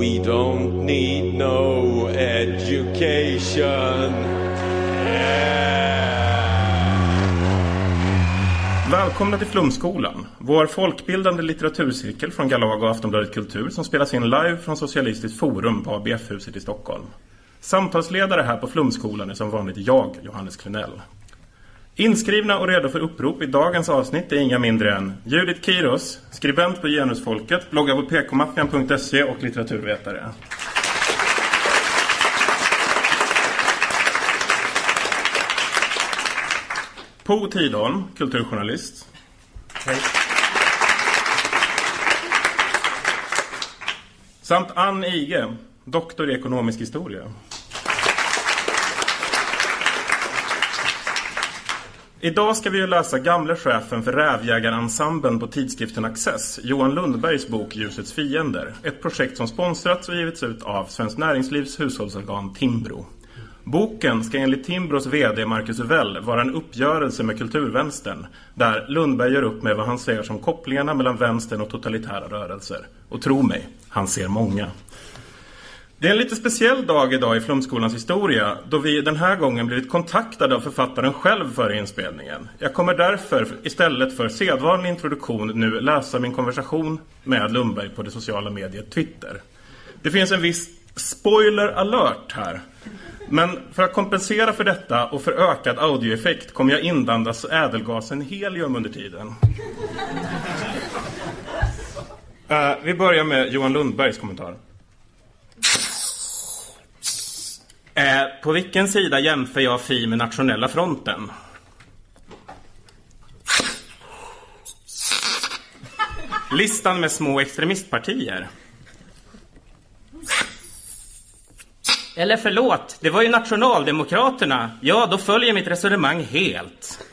We don't need no education. Välkomna till Flumskolan, vår folkbildande litteraturcirkel från Galago och Aftonbladet Kultur som spelas in live från Socialistiskt Forum på ABF-huset i Stockholm. Samtalsledare här på Flumskolan är som vanligt jag, Johannes Klenell. Inskrivna och redo för upprop i dagens avsnitt är inga mindre än Judith Kiros, skribent på Genusfolket, bloggar på pkmaffian.se och litteraturvetare. Po Tidholm, kulturjournalist. Hej. Samt Ann Ige, doktor i ekonomisk historia. Idag ska vi ju läsa gamle chefen för Rävjägarensemblen på tidskriften Access, Johan Lundbergs bok Ljusets fiender. Ett projekt som sponsrats och givits ut av Svenskt Näringslivs hushållsorgan Timbro. Boken ska enligt Timbros VD Marcus Uvell vara en uppgörelse med kulturvänstern där Lundberg gör upp med vad han ser som kopplingarna mellan vänstern och totalitära rörelser. Och tro mig, han ser många. Det är en lite speciell dag idag i Flumskolans historia då vi den här gången blivit kontaktade av författaren själv före inspelningen. Jag kommer därför istället för sedvanlig introduktion nu läsa min konversation med Lundberg på det sociala mediet Twitter. Det finns en viss spoiler alert här. Men för att kompensera för detta och för ökad audioeffekt kommer jag inandas ädelgasen helium under tiden. Uh, vi börjar med Johan Lundbergs kommentar. Eh, på vilken sida jämför jag Fi med Nationella fronten? Listan med små extremistpartier. Eller förlåt, det var ju Nationaldemokraterna. Ja, då följer mitt resonemang helt.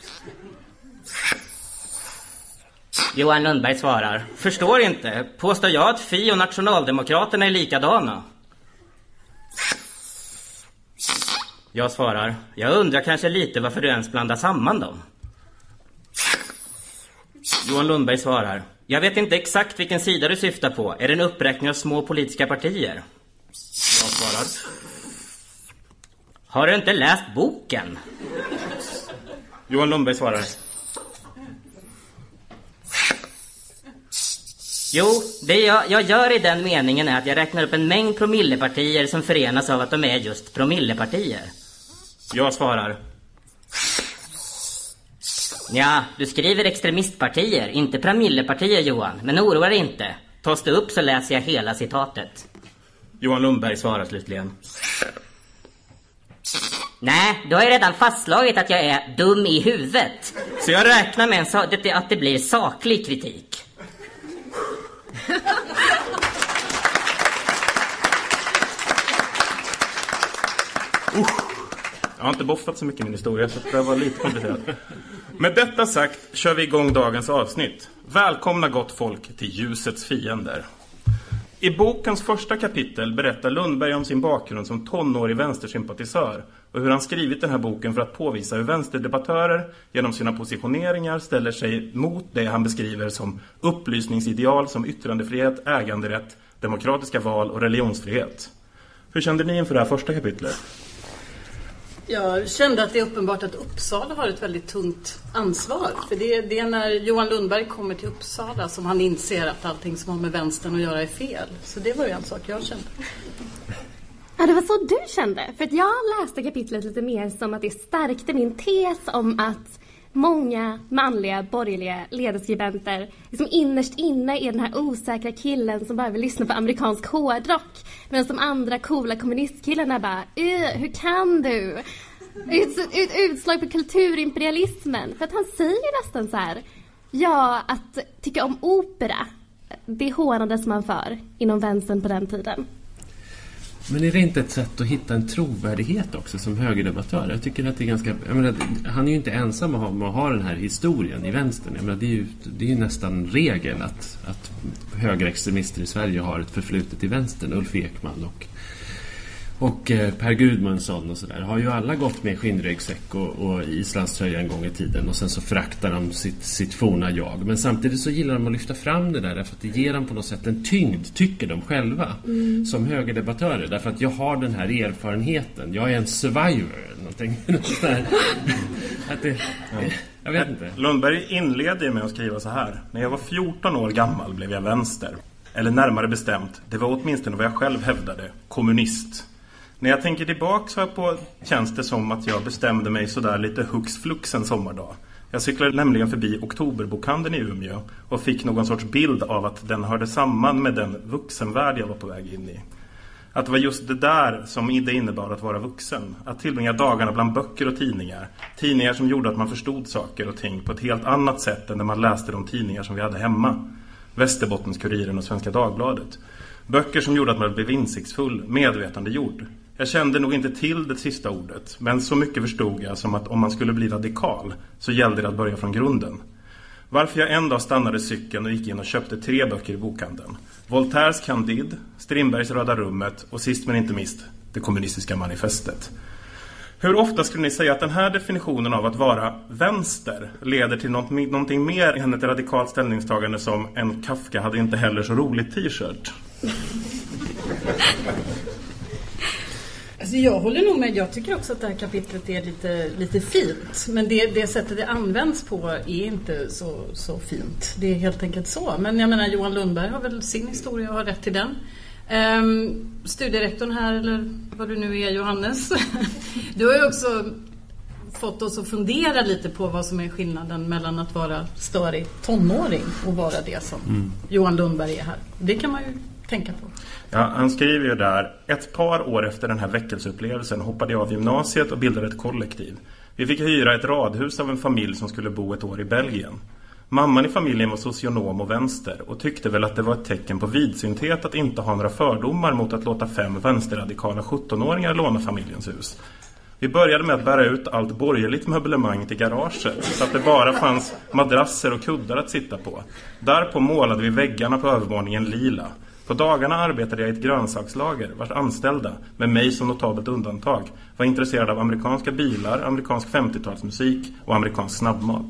Johan Lundberg svarar. Förstår inte. Påstår jag att Fi och Nationaldemokraterna är likadana? Jag svarar. Jag undrar kanske lite varför du ens blandar samman dem. Johan Lundberg svarar. Jag vet inte exakt vilken sida du syftar på. Är det en uppräkning av små politiska partier? Jag svarar. Har du inte läst boken? Johan Lundberg svarar. Jo, det jag, jag gör i den meningen är att jag räknar upp en mängd promillepartier som förenas av att de är just promillepartier. Jag svarar. Ja, du skriver extremistpartier, inte promillepartier Johan. Men oroa dig inte. Tas det upp så läser jag hela citatet. Johan Lundberg svarar slutligen. Nej, du har ju redan fastslagit att jag är dum i huvudet. Så jag räknar med att det blir saklig kritik. Usch. Jag har inte boffat så mycket i min historia så det var lite komplicerat. Med detta sagt kör vi igång dagens avsnitt. Välkomna gott folk till ljusets fiender. I bokens första kapitel berättar Lundberg om sin bakgrund som tonårig vänstersympatisör och hur han skrivit den här boken för att påvisa hur vänsterdebattörer genom sina positioneringar ställer sig mot det han beskriver som upplysningsideal som yttrandefrihet, äganderätt, demokratiska val och religionsfrihet. Hur kände ni inför det här första kapitlet? Jag kände att det är uppenbart att Uppsala har ett väldigt tungt ansvar. För det, det, är när Johan Lundberg kommer till Uppsala som han inser att allting som har med vänstern att göra är fel. Så det var ju en sak jag kände. Ja, det var så du kände. För att jag läste kapitlet lite mer som att det stärkte min tes om att många manliga borgerliga ledarskribenter liksom innerst inne är den här osäkra killen som bara vill lyssna på amerikansk hårdrock. Medan de andra coola kommunistkillarna bara hur kan du? Ut, ut, utslag på kulturimperialismen. För att han säger ju nästan så här. Ja, att tycka om opera. Det hånades man för inom vänstern på den tiden. Men är det inte ett sätt att hitta en trovärdighet också som högerdebattör? Jag tycker att det är ganska... Menar, han är ju inte ensam om att ha, att ha den här historien i vänstern. Jag menar, det är ju det är ju nästan regel att, att högerextremister i Sverige har ett förflutet i vänstern. Ulf Ekman och, och eh, Per Gudmundsson och sådär har ju alla gått med skinnryggsäck och, och islandströja en gång i tiden och sen så föraktar de sitt, sitt forna jag. Men samtidigt så gillar de att lyfta fram det där därför att det ger dem på något sätt en tyngd, tycker de själva, Mm. som högerdebattörer. Därför att jag har den här erfarenheten. Jag är en survivor. Någonting, något sånt där. att det, Jag vet inte. Lundberg inleder med att skriva så här. När jag var 14 år gammal blev jag vänster. Eller närmare bestämt, det var åtminstone vad jag själv hävdade, kommunist. När jag tänker tillbaka på känns det som att jag bestämde mig sådär lite hux flux en sommardag. Jag cyklade nämligen förbi Oktoberbokhandeln i Umeå och fick någon sorts bild av att den hörde samman med den vuxenvärld jag var på väg in i. Att det var just det där som det innebar att vara vuxen. Att tillbringa dagarna bland böcker och tidningar. Tidningar som gjorde att man förstod saker och ting på ett helt annat sätt än när man läste de tidningar som vi hade hemma. Västerbottens-Kuriren och Svenska Dagbladet. Böcker som gjorde att man blev insiktsfull, medvetandegjord. Jag kände nog inte till det sista ordet, men så mycket förstod jag som att om man skulle bli radikal så gällde det att börja från grunden. Varför jag en dag stannade cykeln och gick in och köpte tre böcker i bokhandeln. Voltaires Candide, Strindbergs Röda rummet och sist men inte minst Det kommunistiska manifestet. Hur ofta skulle ni säga att den här definitionen av att vara vänster leder till något, någonting mer än ett radikalt ställningstagande som en Kafka hade inte heller så roligt t-shirt? Alltså jag håller nog med. Jag tycker också att det här kapitlet är lite, lite fint. Men det, det sättet det används på är inte så, så fint. Det är helt enkelt så. Men jag menar Johan Lundberg har väl sin historia och har rätt till den. Um, studierektorn här, eller vad du nu är Johannes. Du har ju också fått oss att fundera lite på vad som är skillnaden mellan att vara störig tonåring och vara det som Johan Lundberg är här. Det kan man ju tänka på. Ja, han skriver ju där, ett par år efter den här väckelseupplevelsen hoppade jag av gymnasiet och bildade ett kollektiv. Vi fick hyra ett radhus av en familj som skulle bo ett år i Belgien. Mamman i familjen var socionom och vänster och tyckte väl att det var ett tecken på vidsynthet att inte ha några fördomar mot att låta fem vänsterradikala 17-åringar låna familjens hus. Vi började med att bära ut allt borgerligt möblemang till garaget så att det bara fanns madrasser och kuddar att sitta på. Därpå målade vi väggarna på övervåningen lila. På dagarna arbetade jag i ett grönsakslager vars anställda, med mig som notabelt undantag, var intresserade av amerikanska bilar, amerikansk 50-talsmusik och amerikansk snabbmat.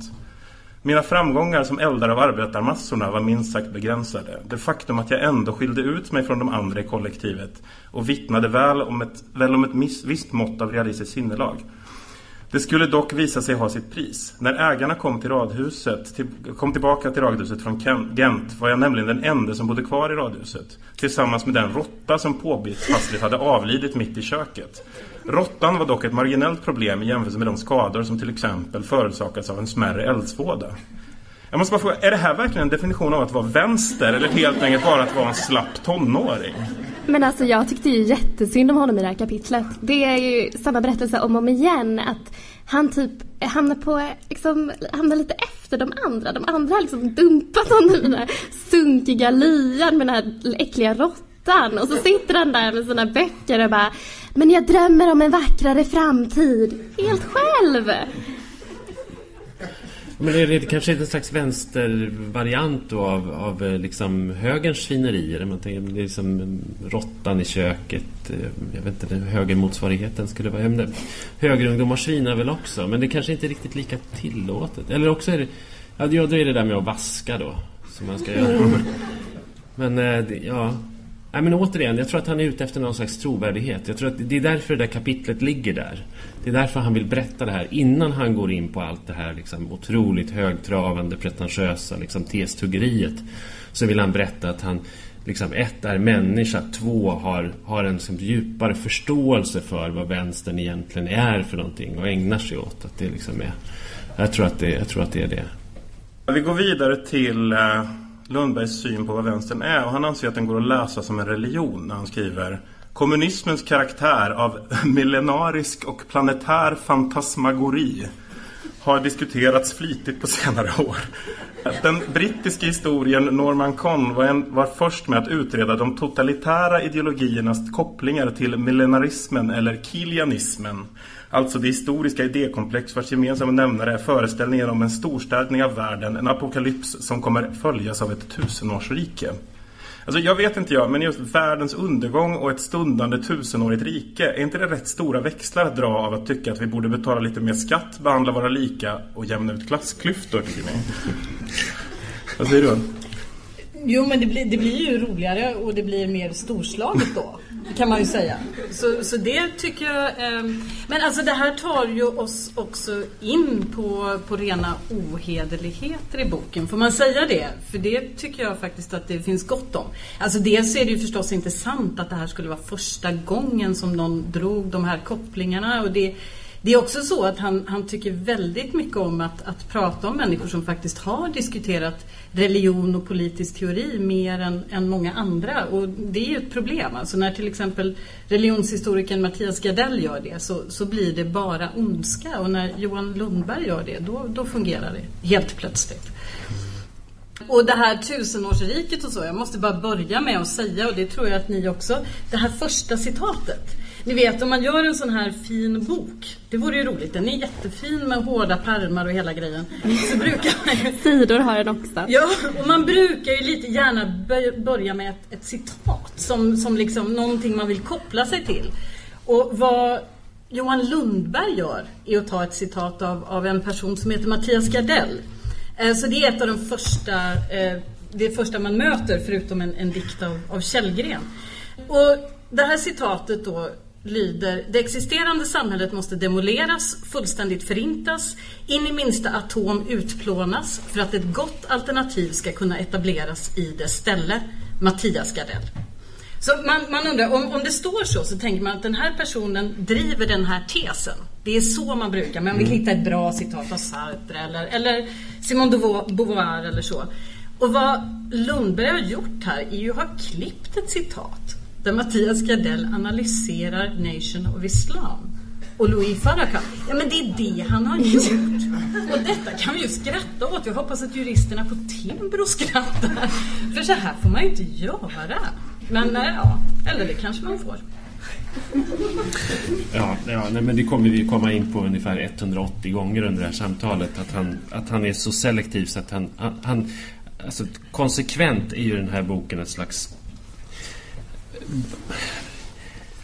Mina framgångar som eldare av arbetarmassorna var minst sagt begränsade. Det faktum att jag ändå skilde ut mig från de andra i kollektivet och vittnade väl om ett, väl om ett miss, visst mått av realistiskt sinnelag. Det skulle dock visa sig ha sitt pris. När ägarna kom, till radhuset, till, kom tillbaka till radhuset från Gent var jag nämligen den enda som bodde kvar i radhuset. Tillsammans med den råtta som påbitshastigt hade avlidit mitt i köket. Råttan var dock ett marginellt problem i jämförelse med de skador som till exempel förorsakats av en smärre eldsvåda. Jag måste bara fråga, är det här verkligen en definition av att vara vänster eller helt enkelt bara att vara en slapp tonåring? Men alltså jag tyckte ju jättesynd om honom i det här kapitlet. Det är ju samma berättelse om och om igen att han typ hamnar på, liksom, hamnar lite efter de andra. De andra har liksom dumpat honom i den här sunkiga lyan med den här äckliga råttan. Och så sitter han där med sina böcker och bara Men jag drömmer om en vackrare framtid. Helt själv. Men är det kanske är en slags vänstervariant då av, av eh, liksom högerns svinerier? Man tänker, det är liksom mm, råttan i köket. eh, Jag vet inte, den högermotsvarigheten skulle vara... menar, Högerungdomar svinar väl också, men det kanske inte är riktigt lika tillåtet. Eller också är det... Ja, då är det där med att vaska då, som man ska göra. Men, eh, ja... Nej, men återigen, jag tror att han är ute efter någon slags trovärdighet. Jag tror att det är därför det där kapitlet ligger där. Det är därför han vill berätta det här innan han går in på allt det här liksom, otroligt högtravande, pretentiösa liksom, testuggeriet. Så vill han berätta att han liksom, ett är människa, två har, har en liksom, djupare förståelse för vad vänstern egentligen är för någonting och ägnar sig åt. Att det liksom är, jag, tror att det, jag tror att det är det. Vi går vidare till uh Lundbergs syn på vad vänstern är och han anser att den går att läsa som en religion när han skriver Kommunismens karaktär av millenarisk och planetär fantasmagori har diskuterats flitigt på senare år. Den brittiska historien Norman Conn var, en, var först med att utreda de totalitära ideologiernas kopplingar till millenarismen eller kilianismen. Alltså det historiska idékomplex vars gemensamma nämnare är föreställningen om en storstädning av världen, en apokalyps som kommer följas av ett tusenårsrike. Alltså jag vet inte jag, men just världens undergång och ett stundande tusenårigt rike, är inte det rätt stora växlar att dra av att tycka att vi borde betala lite mer skatt, behandla våra lika och jämna ut klassklyftor, tycker ni? Vad säger du? Jo, men det blir, det blir ju roligare och det blir mer storslaget då. Kan man ju säga. Så, så det tycker jag... Eh, men alltså det här tar ju oss också in på, på rena ohederligheter i boken. Får man säga det? För det tycker jag faktiskt att det finns gott om. Alltså dels är det ju förstås inte sant att det här skulle vara första gången som någon drog de här kopplingarna. Och det, det är också så att han, han tycker väldigt mycket om att, att prata om människor som faktiskt har diskuterat religion och politisk teori mer än, än många andra. Och det är ju ett problem. Alltså när till exempel religionshistorikern Mattias Gardell gör det så, så blir det bara ondska. Och när Johan Lundberg gör det, då, då fungerar det helt plötsligt. Och det här tusenårsriket och så, jag måste bara börja med att säga, och det tror jag att ni också, det här första citatet. Ni vet om man gör en sån här fin bok, det vore ju roligt, den är jättefin med hårda pärmar och hela grejen. Så brukar man Sidor har den också. Ja, och man brukar ju lite gärna börja med ett, ett citat som, som liksom någonting man vill koppla sig till. Och vad Johan Lundberg gör är att ta ett citat av, av en person som heter Mattias Gardell. Eh, så det är ett av de första, eh, det första man möter förutom en, en dikt av, av Källgren. Och det här citatet då lyder Det existerande samhället måste demoleras, fullständigt förintas, in i minsta atom utplånas för att ett gott alternativ ska kunna etableras i dess ställe. Mattias Gardell. Så man, man undrar, om, om det står så så tänker man att den här personen driver den här tesen. Det är så man brukar, men man vill hitta ett bra citat av Sartre eller, eller Simone de Beauvoir eller så. Och vad Lundberg har gjort här är ju att ha klippt ett citat där Mattias Gardell analyserar Nation of Islam och Louis Farrakhan. Ja men det är det han har gjort. Och detta kan vi ju skratta åt. Jag hoppas att juristerna på Timbro skrattar. För så här får man ju inte göra. Men eh, ja, eller det kanske man får. Ja, ja nej, men det kommer vi komma in på ungefär 180 gånger under det här samtalet. Att han, att han är så selektiv så att han, han alltså, konsekvent är ju den här boken ett slags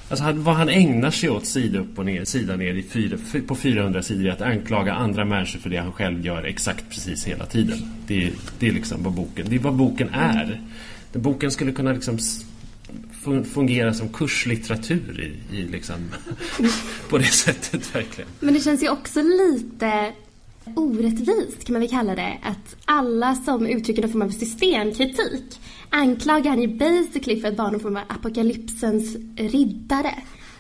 Alltså vad han ägnar sig åt sida upp och ner, sida ner i fyra, på 400 sidor är att anklaga andra människor för det han själv gör exakt precis hela tiden. Det, det är liksom vad boken, det är vad boken är. Den boken skulle kunna liksom fungera som kurslitteratur i, i liksom, på det sättet verkligen. Men det känns ju också lite orättvist kan man väl kalla det att alla som uttrycker någon form av systemkritik anklagar han ju basically för att vara någon form av apokalypsens riddare.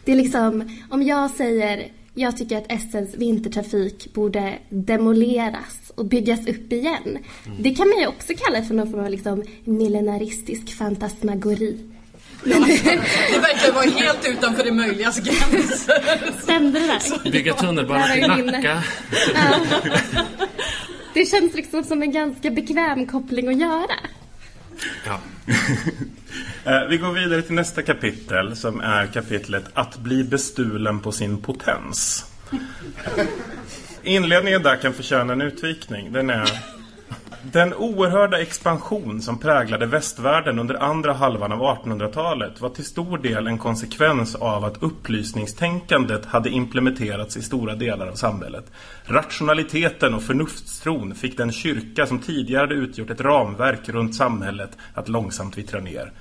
Det är liksom, om jag säger jag tycker att SLs vintertrafik borde demoleras och byggas upp igen. Mm. Det kan man ju också kalla för någon form av liksom millenaristisk fantasmagori. Ja, det verkar vara helt utanför det möjligas gränser. Stämde det där? Bygga tunnelbana till Nacka. Det känns liksom som en ganska bekväm koppling att göra. Ja. Eh, vi går vidare till nästa kapitel som är kapitlet Att bli bestulen på sin potens. Inledningen där kan förtjäna en utvikning. Den är den oerhörda expansion som präglade västvärlden under andra halvan av 1800-talet var till stor del en konsekvens av att upplysningstänkandet hade implementerats i stora delar av samhället. Rationaliteten och förnuftstron fick den kyrka som tidigare hade utgjort ett ramverk runt samhället att långsamt vittra ner.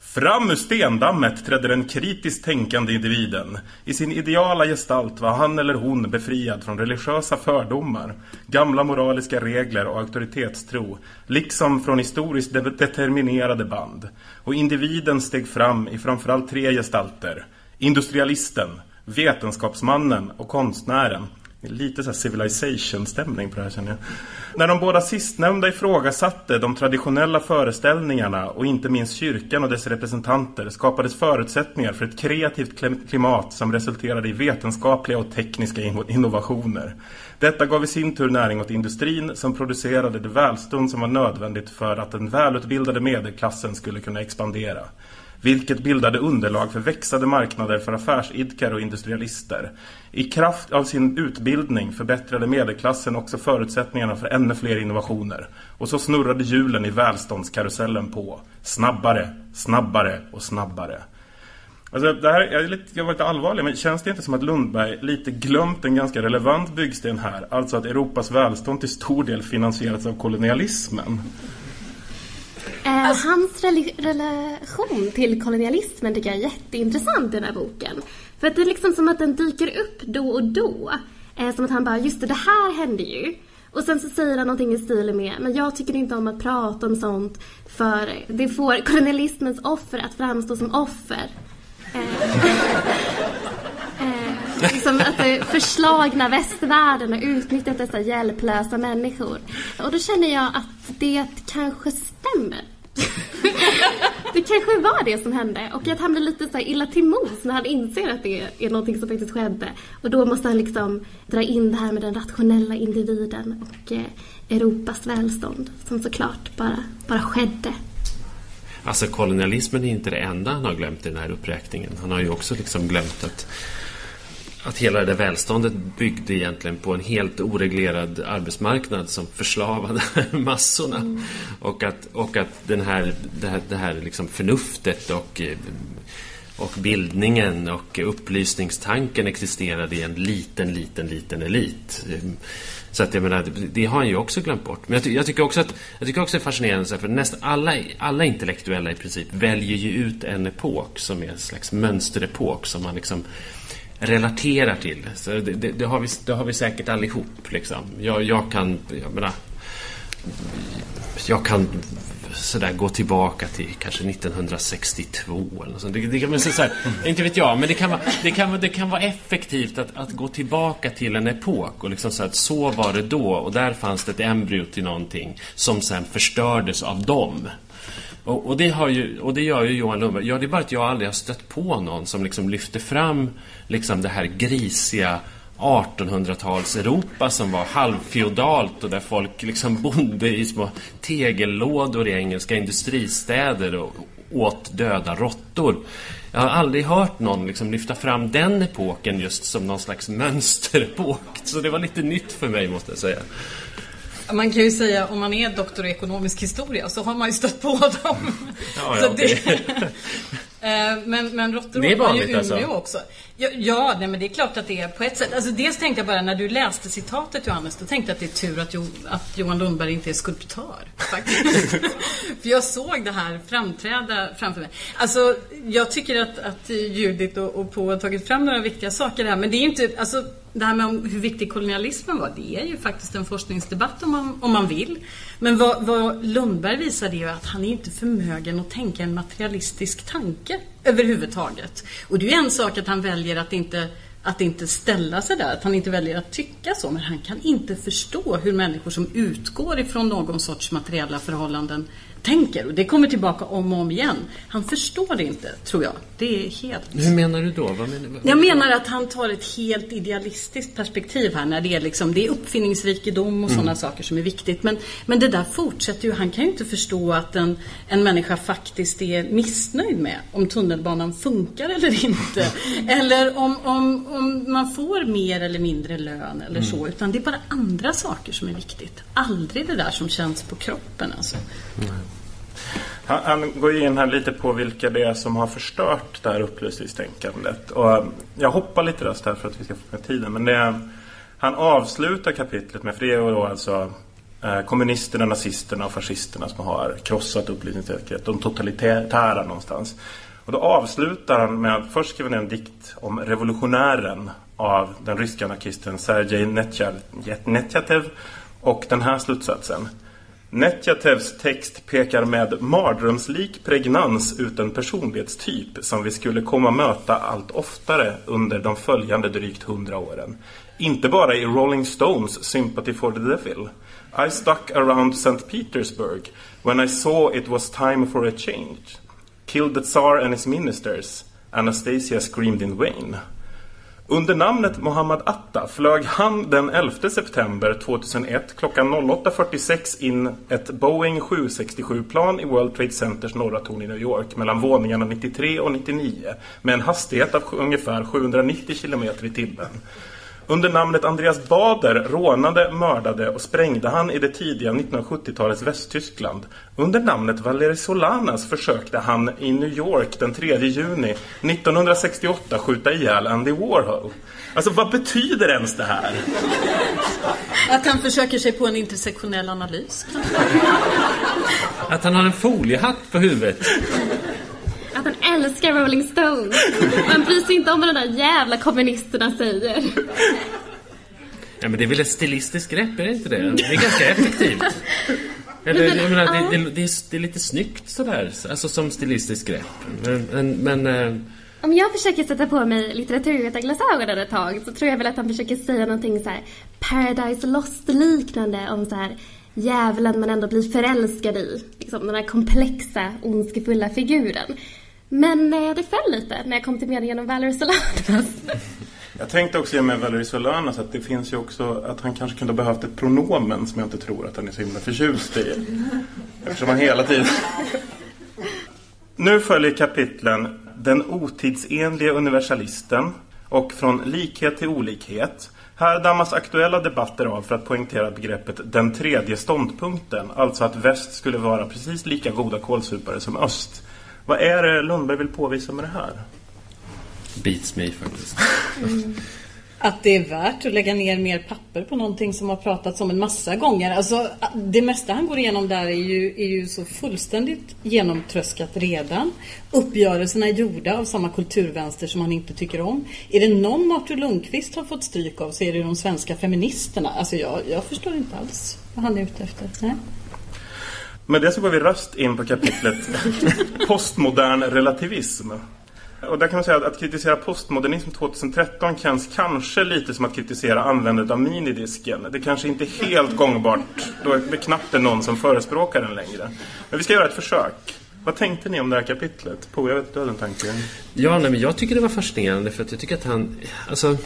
Fram ur stendammet trädde den kritiskt tänkande individen. I sin ideala gestalt var han eller hon befriad från religiösa fördomar, gamla moraliska regler och auktoritetstro, liksom från historiskt de determinerade band. Och individen steg fram i framförallt tre gestalter. Industrialisten, vetenskapsmannen och konstnären Lite så civilization-stämning på det här känner jag. När de båda sistnämnda ifrågasatte de traditionella föreställningarna och inte minst kyrkan och dess representanter skapades förutsättningar för ett kreativt klimat som resulterade i vetenskapliga och tekniska innovationer. Detta gav i sin tur näring åt industrin som producerade det välstånd som var nödvändigt för att den välutbildade medelklassen skulle kunna expandera vilket bildade underlag för växande marknader för affärsidkare och industrialister. I kraft av sin utbildning förbättrade medelklassen också förutsättningarna för ännu fler innovationer. Och så snurrade hjulen i välståndskarusellen på. Snabbare, snabbare och snabbare. Alltså det här, jag, är lite, jag var lite allvarlig, men känns det inte som att Lundberg lite glömt en ganska relevant byggsten här? Alltså att Europas välstånd till stor del finansierats av kolonialismen. Eh, hans relation till kolonialismen tycker jag är jätteintressant i den här boken. För att det är liksom som att den dyker upp då och då. Eh, som att han bara, just det, det här hände ju. Och sen så säger han någonting i stil med, men jag tycker inte om att prata om sånt för det får kolonialismens offer att framstå som offer. Eh, liksom att det förslagna västvärlden har utnyttjat dessa hjälplösa människor. Och då känner jag att det kanske stämmer. det kanske var det som hände och att han blir lite så illa till mods när han inser att det är någonting som faktiskt skedde. Och då måste han liksom dra in det här med den rationella individen och eh, Europas välstånd som såklart bara, bara skedde. Alltså kolonialismen är inte det enda han har glömt i den här uppräkningen. Han har ju också liksom glömt att, att hela det där välståndet byggde egentligen på en helt oreglerad arbetsmarknad som förslavade massorna. Och att, och att den här, det här, det här liksom förnuftet och, och bildningen och upplysningstanken existerade i en liten, liten, liten elit. Så att jag menar, det har han ju också glömt bort. Men jag, ty jag tycker också att jag tycker också det är fascinerande för nästan alla, alla intellektuella i princip väljer ju ut en epok som är en slags mönsterepok som man liksom relaterar till. Så det, det, det har, vi, det har vi säkert allihop. Liksom. Jag, jag kan, jag menar, jag kan sådär gå tillbaka till kanske 1962 eller. Det, det kan så här, inte vet jag, men det kan vara, det kan, vara- det kan vara effektivt att, att gå tillbaka till en epok och liksom så att så var det då och där fanns det ett embryo till någonting som sen förstördes av dem. Och, och, det har ju, och det gör ju Johan Lundberg. Ja, det är bara att jag aldrig har stött på någon som liksom lyfter fram liksom det här grisiga 1800-tals-Europa som var halvfeodalt och där folk liksom bodde i små tegellådor i engelska industristäder och åt döda råttor. Jag har aldrig hört någon liksom lyfta fram den epoken just som någon slags mönsterepok. Så det var lite nytt för mig måste jag säga. Man kan ju säga om man är doktor i ekonomisk historia så har man ju stött på dem. Ja, ja, det-. Eh, men, men råttor har ju vanligt, alltså. Umeå också. Ja, ja nej, men det är klart att det är på ett sätt. Alltså, dels tänkte jag bara när du läste citatet Johannes, då tänkte jag att det är tur att, jo, att Johan Lundberg inte är skulptör. Faktiskt. För jag såg det här framträda framför mig. Alltså, jag tycker att, att Judith och, och Po har tagit fram några viktiga saker här. Men det är inte, alltså det här med hur viktig kolonialismen var, det är ju faktiskt en forskningsdebatt om man, om man vill. Men vad, vad Lundberg visade är ju att han är inte förmögen att tänka en materialistisk tanke överhuvudtaget. Och det är ju en sak att han väljer att inte att inte ställa sig där, att han inte väljer att tycka så, men han kan inte förstå hur människor som utgår ifrån någon sorts materiella förhållanden tänker. Och det kommer tillbaka om och om igen. Han förstår det inte, tror jag. Det är helt... Hur menar du då? Vad menar, vad- Jag menar att han tar ett helt idealistiskt perspektiv här när det är liksom, det är uppfinningsrikedom och sådana saker som är viktigt. Men, men det där fortsätter ju, han kan ju inte förstå att en, en människa faktiskt är missnöjd med om tunnelbanan funkar eller inte. eller om, om, om man får mer eller mindre lön eller så. Utan det är bara andra saker som är viktigt. Aldrig det där som känns på kroppen alltså. Han, han går in här lite på vilka det är som har förstört det här upplysningstänkandet. Och eh, jag hoppar lite röst här för att vi ska få med tiden. Men det är, han avslutar kapitlet med, för det är då alltså eh, kommunisterna, nazisterna och fascisterna som har krossat upplysningstänkandet. De totalitära någonstans. Och då avslutar han med att först skriva ner en dikt om revolutionären av den ryska anarkisten Sergej Netjatev och den här slutsatsen. Netjatevs text pekar med mardrömslik pregnans ut en personlighetstyp som vi skulle komma möta allt oftare under de följande drygt hundra åren. Inte bara i Rolling Stones Sympathy for the Devil. I stuck around St. Petersburg when I saw it was time for a change. Killed the Tsar and his ministers. Anastasia screamed in vain. Under namnet Mohammad Atta flög han den 11 september 2001 klockan 08.46 in ett Boeing 767-plan i World Trade Centers norra torn i New York mellan våningarna 93 och 99 med en hastighet av ungefär 790 km i timmen. Under namnet Andreas Bader rånade, mördade och sprängde han i det tidiga 1970-talets Västtyskland. Under namnet Valeri Solanas försökte han i New York den 3 juni 1968 skjuta ihjäl Andy Warhol. Alltså vad betyder ens det här? Att han försöker sig på en intersektionell analys. Att han har en foliehatt på huvudet. Han älskar Rolling Stones. Han bryr sig inte om vad de där jävla kommunisterna säger. Ja, men det är väl ett stilistiskt grepp, är det inte det? Det är ganska effektivt. Eller, jag menar, det, det, det, är, det är lite snyggt sådär, alltså som stilistiskt grepp. Men, men, men eh, Om jag försöker sätta på mig litteraturvetarglasögonen ett tag så tror jag väl att han försöker säga någonting så här Paradise Lost-liknande om så här djävulen man ändå blir förälskad i. Liksom den här komplexa, ondskefulla figuren. Men eh, det föll lite när jag kom till meningen om Valerie Solanas. Jag tänkte också med Valerie Solanas att det finns ju också att han kanske kunde ha behövt ett pronomen som jag inte tror att han är så himla förtjust i. Eftersom han hela tiden... Nu följer kapitlen Den otidsenlige universalisten och Från likhet till olikhet. Här dammas aktuella debatter av för att poängtera begreppet den tredje ståndpunkten. Alltså att väst skulle vara precis lika goda kålsupare som öst. Vad är det Lundberg vill påvisa med det här? beats me faktiskt. Att det är värt att lägga ner mer papper på någonting som har pratats om en massa gånger. Alltså, det mesta han går igenom där är ju, är ju så fullständigt genomtröskat redan. Uppgörelserna är gjorda av samma kulturvänster som han inte tycker om. Är det någon Artur Lundqvist har fått stryk av så är det de svenska feministerna. Alltså jag, jag förstår inte alls vad han är ute efter. Nej. Med det så går vi röst in på kapitlet Postmodern relativism. Och där kan man säga att, att kritisera postmodernism 2013 känns kanske lite som att kritisera användandet av minidisken. Det kanske inte är helt gångbart. Då är det knappt är någon som förespråkar den längre. Men vi ska göra ett försök. Vad tänkte ni om det här kapitlet? Po, jag vet att du hade en tanke. Ja, nej, men jag tycker det var fascinerande för att jag tycker att han... Alltså,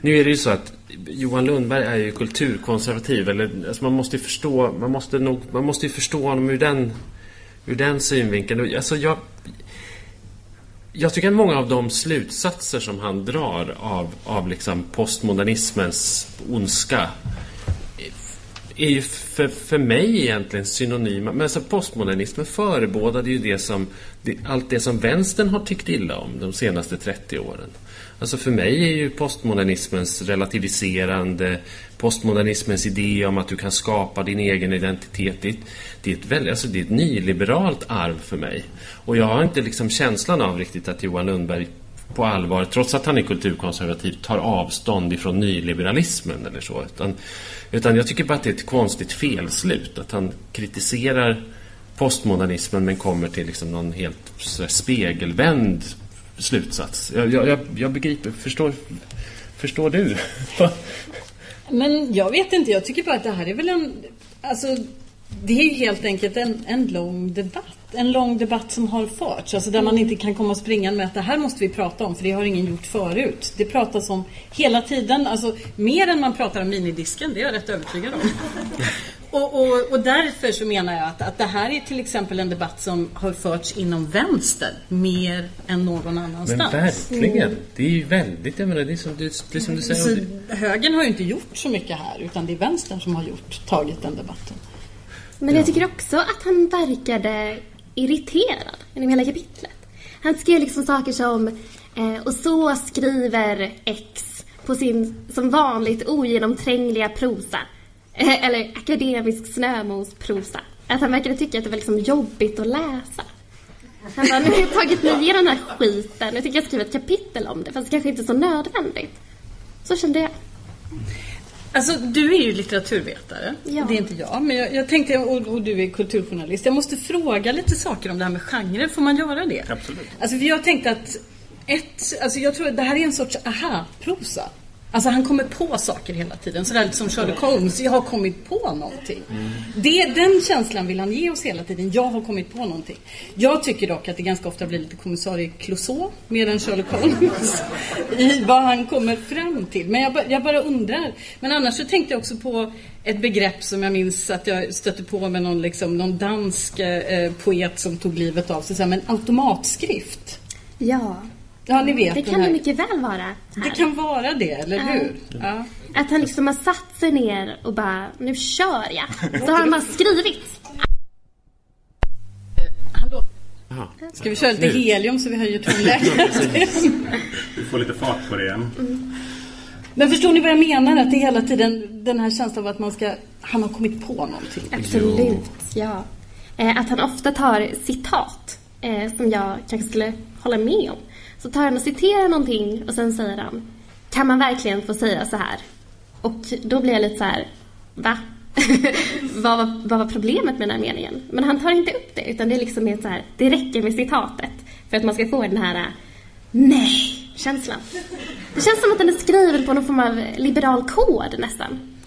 nu är det ju så att Johan Lundberg är ju kulturkonservativ. Eller, alltså man måste ju förstå, man måste nog, man måste ju förstå honom ur den, ur den synvinkeln. Alltså jag, jag tycker att många av de slutsatser som han drar av, av liksom postmodernismens ondska är ju för, för mig egentligen synonyma. Men alltså postmodernismen förebådade ju det som, det, allt det som vänstern har tyckt illa om de senaste 30 åren. Alltså för mig är ju postmodernismens relativiserande, postmodernismens idé om att du kan skapa din egen identitet. Det, är, ett väldigt, alltså det är ett nyliberalt arv för mig. Och jag har inte liksom känslan av riktigt att Johan Lundberg på allvar, trots att han är kulturkonservativ, tar avstånd ifrån nyliberalismen eller så. Utan, utan jag tycker bara att det är ett konstigt felslut. Att han kritiserar postmodernismen men kommer till liksom någon helt spegelvänd slutsats. Jag, jag, jag begriper, förstår, förstår du? Men jag vet inte, jag tycker bara att det här är väl en... Alltså, det är ju helt enkelt en, en lång debatt. En lång debatt som har förts. Alltså där man inte kan komma springande med att det här måste vi prata om för det har ingen gjort förut. Det pratas om hela tiden, alltså mer än man pratar om minidisken, det är jag rätt övertygad om. Och, och, och därför så menar jag att, att det här är till exempel en debatt som har förts inom vänster mer än någon annanstans. Men verkligen. Det är ju väldigt, jag menar, det är som du, det är som du säger. Så högern har ju inte gjort så mycket här utan det är vänstern som har gjort, tagit den debatten. Men jag tycker också att han verkade irriterad genom hela kapitlet. Han skrev liksom saker som eh, Och så skriver X på sin som vanligt ogenomträngliga prosa. Eller akademisk snömosprosa. Att han verkade tycka att det var liksom jobbigt att läsa. Han bara, nu har jag tagit mig igenom den här skiten. Nu tycker jag skriva ett kapitel om det. Fast det kanske inte är så nödvändigt. Så kände jag. Alltså du är ju litteraturvetare, Ja. det är inte jag. Men jag, jag tänkte, och, och du är kulturjournalist. Jag måste fråga lite saker om det här med genrer. Får man göra det? Absolut. Alltså för jag tänkte att ett, alltså jag tror att det här är en sorts aha-prosa. Alltså han kommer på saker hela tiden. Sådär som Sherlock Holmes. Jag har kommit på någonting. Det, den känslan vill han ge oss hela tiden. Jag har kommit på någonting. Jag tycker dock att det ganska ofta blir lite kommissarie Clouseau mer än Sherlock Holmes. I vad han kommer fram till. Men jag, jag bara undrar. Men annars så tänkte jag också på ett begrepp som jag minns att jag stötte på med någon, liksom, någon dansk eh, poet som tog livet av sig. Men automatskrift. Ja, Ja, ni vet det kan här. det mycket väl vara. Här. Det kan vara det, eller Ja. hur? Ja. Att han liksom har satt sig ner och bara, nu kör jag. Så har han bara skrivit. Hallå? Jaha. Ska vi köra lite Nu. helium så vi höjer tonläget? Vi får lite fart på det igen. Men förstår ni vad jag menar? Att det är hela tiden den här känslan av att man ska... Han har kommit på någonting. Absolut, ja. Eh, att han ofta tar citat eh, som jag kanske skulle hålla med om. Så tar han och citerar någonting och sen säger han Kan man verkligen få säga så här? Och då blir jag lite så här Va? vad, var, vad var problemet med den här meningen? Men han tar inte upp det utan det är liksom mer så här Det räcker med citatet för att man ska få den här Nej-känslan. Det känns som att den är skriven på någon form av liberal kod nästan.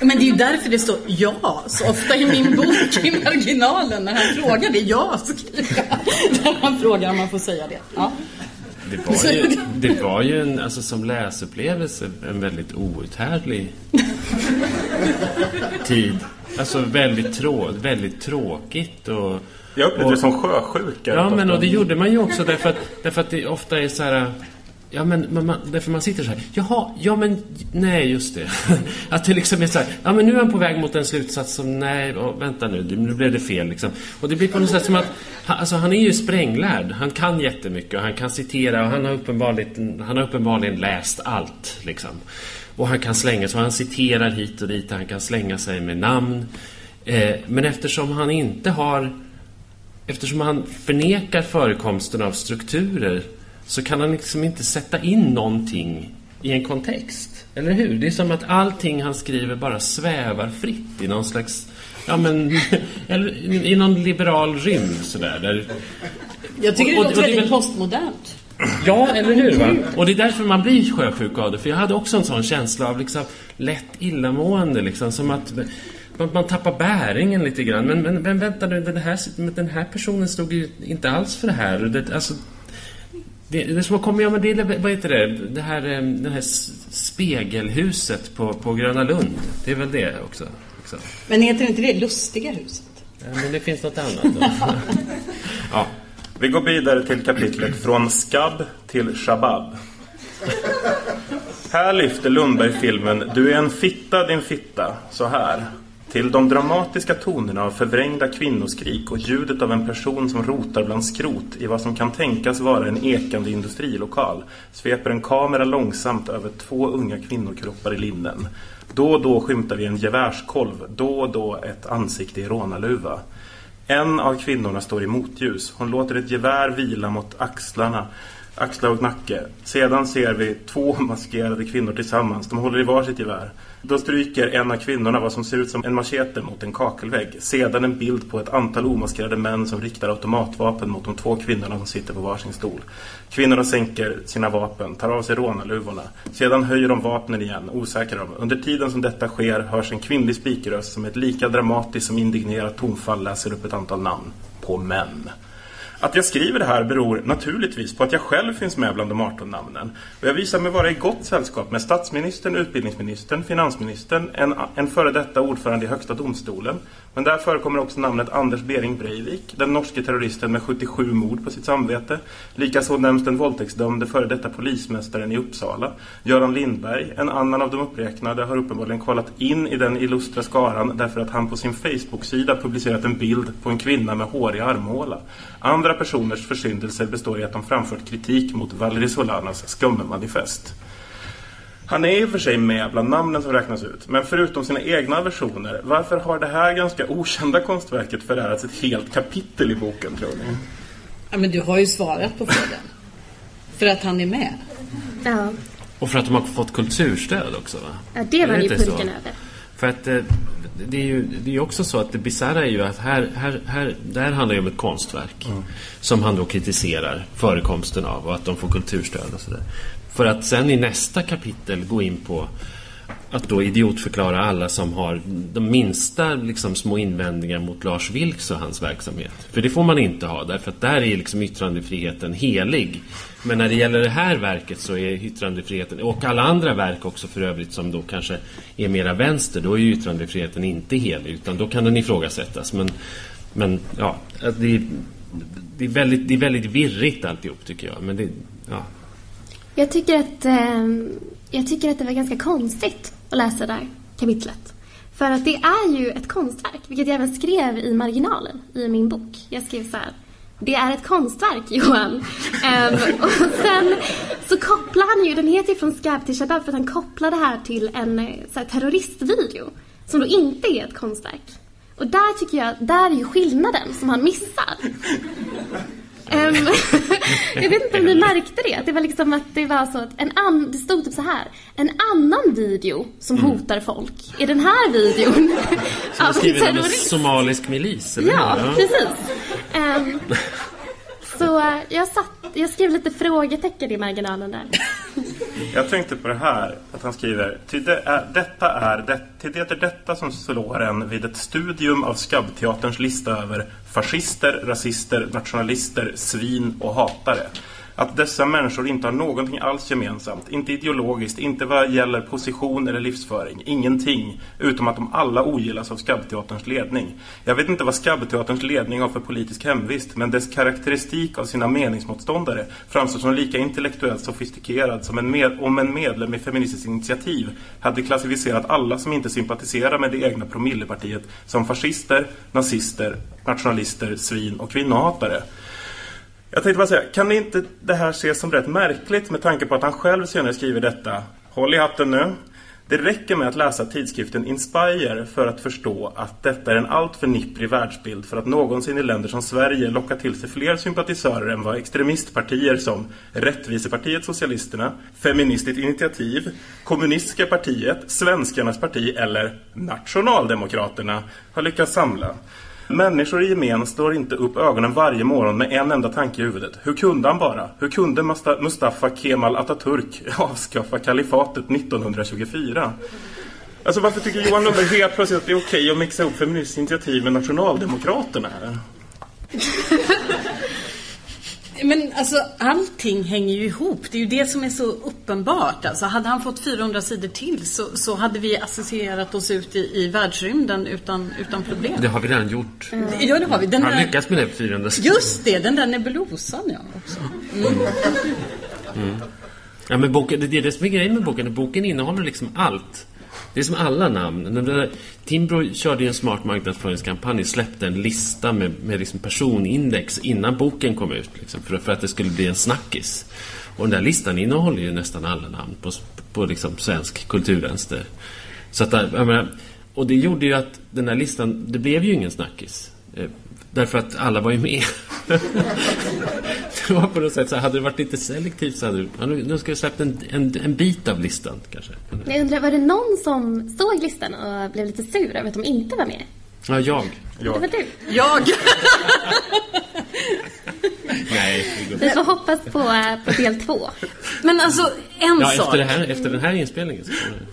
Men det är ju därför det står ja så ofta i min bok i marginalen när han frågar det. Ja, skriver jag. När han frågar om man får säga det. Ja. Det var ju, det var ju en, alltså som läsupplevelse en väldigt outhärdlig tid. Alltså väldigt, trå, väldigt tråkigt och... Jag upplevde och- det som sjösjuka. Ja, men och det gjorde man ju också därför att, därför att det ofta är så här... Ja, men man, man, därför man sitter så här. Jaha, ja men nej, just det. Att det liksom är så här. Ja, men nu är han på väg mot en slutsats som nej, oh, vänta nu, nu blev det fel liksom. Och det blir på något sätt som att, alltså han är ju spränglärd. Han kan jättemycket och han kan citera och han har uppenbarligen, han har uppenbarligen läst allt liksom. Och han kan slänga sig, han citerar hit och dit, han kan slänga sig med namn. Eh, men eftersom han inte har Eftersom han förnekar förekomsten av strukturer så kan han liksom inte sätta in någonting i en kontext. Eller hur? Det är som att allting han skriver bara svävar fritt i någon slags... Ja, men... I någon liberal rymd sådär. Där, Jag tycker Och- och- låter det är väldigt väl- postmodernt. Ja, eller hur? Va? Och det är därför man blir sjösjuk av det. För jag hade också en sån känsla av liksom lätt illamående. Liksom, som att man, man tappar bäringen lite grann. Men, men, men vänta nu, den här, men den här personen stod ju inte alls för det här. Det, alltså, det, det som att komma, ja men det är, vad heter det, det här, eh, det här spegelhuset på, på Gröna Lund. Det är väl det också. också. Men heter inte det Lustiga huset? Ja, men det finns något annat då. ja. Vi går vidare till kapitlet Från skabb till shabab. Här lyfter Lundberg filmen Du är en fitta din fitta så här. Till de dramatiska tonerna av förvrängda kvinnoskrik och ljudet av en person som rotar bland skrot i vad som kan tänkas vara en ekande industrilokal sveper en kamera långsamt över två unga kvinnokroppar i linnen. Då och då skymtar vi en gevärskolv, då och då ett ansikte i rånarluva. En av kvinnorna står i motljus. Hon låter ett gevär vila mot axlarna, axlar och nacke. Sedan ser vi två maskerade kvinnor tillsammans. De håller i varsitt gevär. Då stryker en av kvinnorna vad som ser ut som en machete mot en kakelvägg. Sedan en bild på ett antal omaskerade män som riktar automatvapen mot de två kvinnorna som sitter på varsin stol. Kvinnorna sänker sina vapen, tar av sig rånarluvorna. Sedan höjer de vapnen igen, osäkra dem. Under tiden som detta sker hörs en kvinnlig spikröst som ett lika dramatiskt som indignerat tonfall läser upp ett antal namn. På män. Att jag skriver det här beror naturligtvis på att jag själv finns med bland de 18 namnen. Och jag visar mig vara i gott sällskap med statsministern, utbildningsministern, finansministern, en, en före detta ordförande i Högsta domstolen. Men där förekommer också namnet Anders Behring Breivik, den norske terroristen med 77 mord på sitt samvete. Likaså nämns den våldtäktsdömde före detta polismästaren i Uppsala. Göran Lindberg, en annan av de uppräknade, har uppenbarligen kvalat in i den illustra skaran därför att han på sin Facebook-sida publicerat en bild på en kvinna med hårig armhåla. Andra personers försyndelser består i att de framfört kritik mot Valery Solanas skummanifest. Han är i och för sig med bland namnen som räknas ut, men förutom sina egna versioner, varför har det här ganska okända konstverket förärats ett helt kapitel i boken, tror ni? Ja, men du har ju svarat på frågan. För att han är med. Ja, Och för att de har fått kulturstöd också va? ja det Är var ju purken över. För att eh, det är ju det är också så att det bisarra är ju att här, här, här, det här handlar ju om ett konstverk som han då kritiserar förekomsten av och att de får kulturstöd och sådär. För att sen i nästa kapitel gå in på att då idiotförklara alla som har de minsta liksom, små invändningar mot Lars Vilks och hans verksamhet. För det får man inte ha, därför att där är liksom yttrandefriheten helig. Men när det gäller det här verket så är yttrandefriheten, och alla andra verk också för övrigt som då kanske är mera vänster, då är ju yttrandefriheten inte helig, utan då kan den ifrågasättas. Men, men ja, det är, det är, väldigt, det är väldigt virrigt alltihop tycker jag. Men det, ja. Jag tycker att, eh, jag tycker att det var ganska konstigt att läsa det där kapitlet. För att det är ju ett konstverk, vilket jag även skrev i marginalen i min bok. Jag skrev så här. Det är ett konstverk, Johan. um, och sen så kopplar han ju, den heter ju Från Skab till Shabab för att han kopplar det här till en så här, terroristvideo. Som då inte är ett konstverk. Och där tycker jag, där är ju skillnaden som han missar. Um, jag vet inte om ni märkte det. Det var liksom att det var så att en an, det stod typ så här. En annan video som Mm. hotar folk är den här videon av Skriver om en terrorist. somalisk milis, eller Ja, hur? precis. Ehm, så eh, jag, satt, jag skrev lite frågetecken i marginalen där. Jag tänkte på det här, att han skriver Ty det är, detta är, det, till det är detta som slår en vid ett studium av Skabbteaterns lista över fascister, rasister, nationalister, svin och hatare. Att dessa människor inte har någonting alls gemensamt, inte ideologiskt, inte vad gäller position eller livsföring, ingenting, utom att de alla ogillas av Skabbteaterns ledning. Jag vet inte vad Skabbteaterns ledning har för politisk hemvist, men dess karaktäristik av sina meningsmotståndare framstår som lika intellektuellt sofistikerad som en med, om en medlem i Feministiskt initiativ hade klassificerat alla som inte sympatiserar med det egna promillepartiet som fascister, nazister, nationalister, svin och kvinnohatare. Jag tänkte bara säga, kan inte det här ses som rätt märkligt med tanke på att han själv senare skriver detta? Håll i hatten nu. Det räcker med att läsa tidskriften Inspire för att förstå att detta är en alltför nipprig världsbild för att någonsin i länder som Sverige locka till sig fler sympatisörer än vad extremistpartier som Rättvisepartiet Socialisterna, Feministiskt initiativ, Kommunistiska partiet, Svenskarnas parti eller Nationaldemokraterna har lyckats samla. Människor i gemen står inte upp ögonen varje morgon med en enda tanke i huvudet. Hur kunde han bara? Hur kunde Mustafa Kemal Atatürk avskaffa kalifatet 1924? Alltså varför tycker Johan Lundberg helt plötsligt att det är okej att mixa upp Feministiskt initiativ med Nationaldemokraterna? Men alltså allting hänger ju ihop. Det är ju det som är så uppenbart. Alltså, hade han fått 400 sidor till så, så hade vi associerat oss ut i, i världsrymden utan, utan problem. Det har vi redan gjort. Ja, det har vi. Den Han där, lyckats med det på 400 just det, den där nebulosan ja. Också. Ja, men boken, det är det som är grejen med boken. Boken innehåller liksom allt. Det är som alla namn. Där, Timbro körde ju en smart marknadsföringskampanj. Släppte en lista med, med liksom personindex innan boken kom ut. Liksom, för, för att det skulle bli en snackis. Och den där listan innehåller ju nästan alla namn på, på liksom svensk kulturvänster. Så att, jag menar, och det gjorde ju att den där listan, det blev ju ingen snackis. Eh, Därför att alla var ju med. det var på något sätt så här, hade det varit lite selektivt så hade du, ja, nu nu ska jag släppt en, en, en bit av listan kanske. Men jag undrar, var det någon som såg listan och blev lite sur över att de inte var med? Ja, jag. Det var du. Jag! Nej, Vi får hoppas på, på del två. Men alltså, en Ja, sak. efter, det här, efter den här inspelningen så kommer det.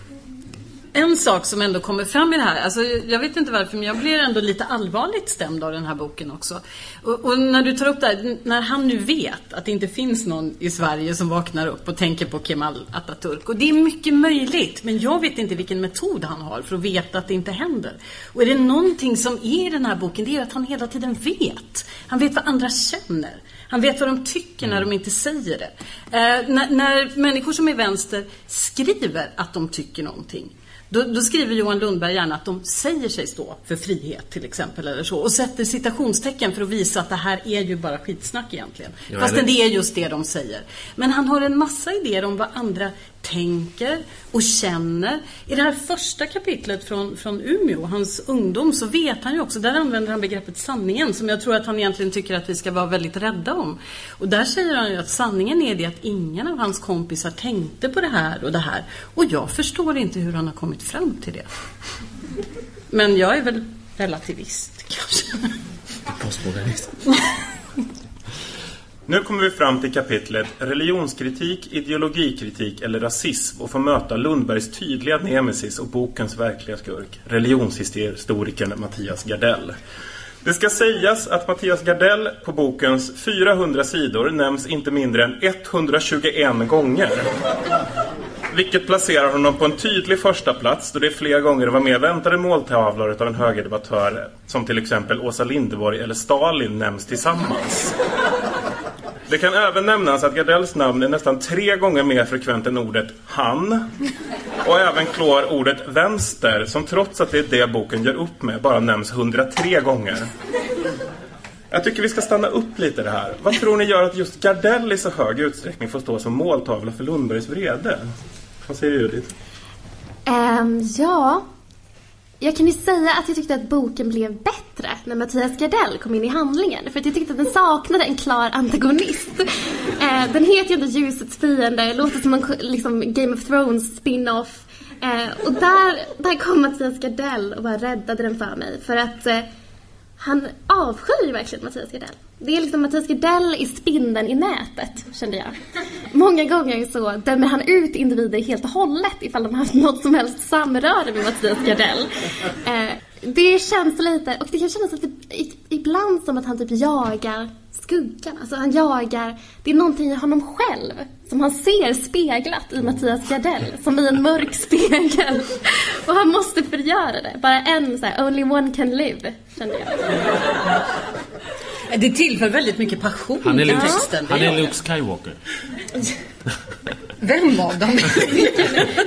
En sak som ändå kommer fram i det här, alltså jag vet inte varför men jag blir ändå lite allvarligt stämd av den här boken också. Och, och när du tar upp det här, när han nu vet att det inte finns någon i Sverige som vaknar upp och tänker på Kemal Atatürk. Och det är mycket möjligt, men jag vet inte vilken metod han har för att veta att det inte händer. Och är det någonting som är i den här boken, det är att han hela tiden vet. Han vet vad andra känner. Han vet vad de tycker när de inte säger det. Eh, när, när människor som är vänster skriver att de tycker någonting då, då skriver Johan Lundberg gärna att de säger sig stå för frihet till exempel eller så och sätter citationstecken för att visa att det här är ju bara skitsnack egentligen. Ja, Fastän det är just det de säger. Men han har en massa idéer om vad andra tänker och känner. I det här första kapitlet från, från Umeå, hans ungdom, så vet han ju också, där använder han begreppet sanningen som jag tror att han egentligen tycker att vi ska vara väldigt rädda om. Och där säger han ju att sanningen är det att ingen av hans kompisar tänkte på det här och det här. Och jag förstår inte hur han har kommit fram till det. Men jag är väl relativist kanske. Postmodernist. Nu kommer vi fram till kapitlet Religionskritik, ideologikritik eller rasism och får möta Lundbergs tydliga nemesis och bokens verkliga skurk, religionshistorikern Mattias Gardell. Det ska sägas att Mattias Gardell på bokens 400 sidor nämns inte mindre än 121 gånger. Vilket placerar honom på en tydlig första plats då det flera gånger var mer väntade måltavlor av en högerdebattör som till exempel Åsa Linderborg eller Stalin nämns tillsammans. Det kan även nämnas att Gardells namn är nästan tre gånger mer frekvent än ordet han. Och även klår ordet vänster, som trots att det är det boken gör upp med, bara nämns 103 gånger. Jag tycker vi ska stanna upp lite det här. Vad tror ni gör att just Gardell i så hög utsträckning får stå som måltavla för Lundbergs vrede? Vad säger Judith? Um, ja, jag kan ju säga att jag tyckte att boken blev bättre när Mattias Gardell kom in i handlingen. För att jag tyckte att den saknade en klar antagonist. Eh, den heter ju inte Ljusets fiende, låter som en liksom, Game of Thrones spin-off. Eh, och där, där kom Mattias Gardell och bara räddade den för mig. För att eh, han avskyr ju verkligen Mattias Gardell. Det är liksom Mattias Gardell i spindeln i nätet, kände jag. Många gånger så dömer han ut individer helt och hållet ifall de har haft något som helst samröre med Mattias Gardell. Eh, det känns lite, och det kan kännas lite ibland som att han typ jagar skuggan. Alltså han jagar, det är någonting i honom själv som han ser speglat i Mattias Gardell, som i en mörk spegel. Och han måste förgöra det. Bara en så här, only one can live, kände jag. Det tillför väldigt mycket passion han är till texten. Han är Luke Skywalker. Vem av dem?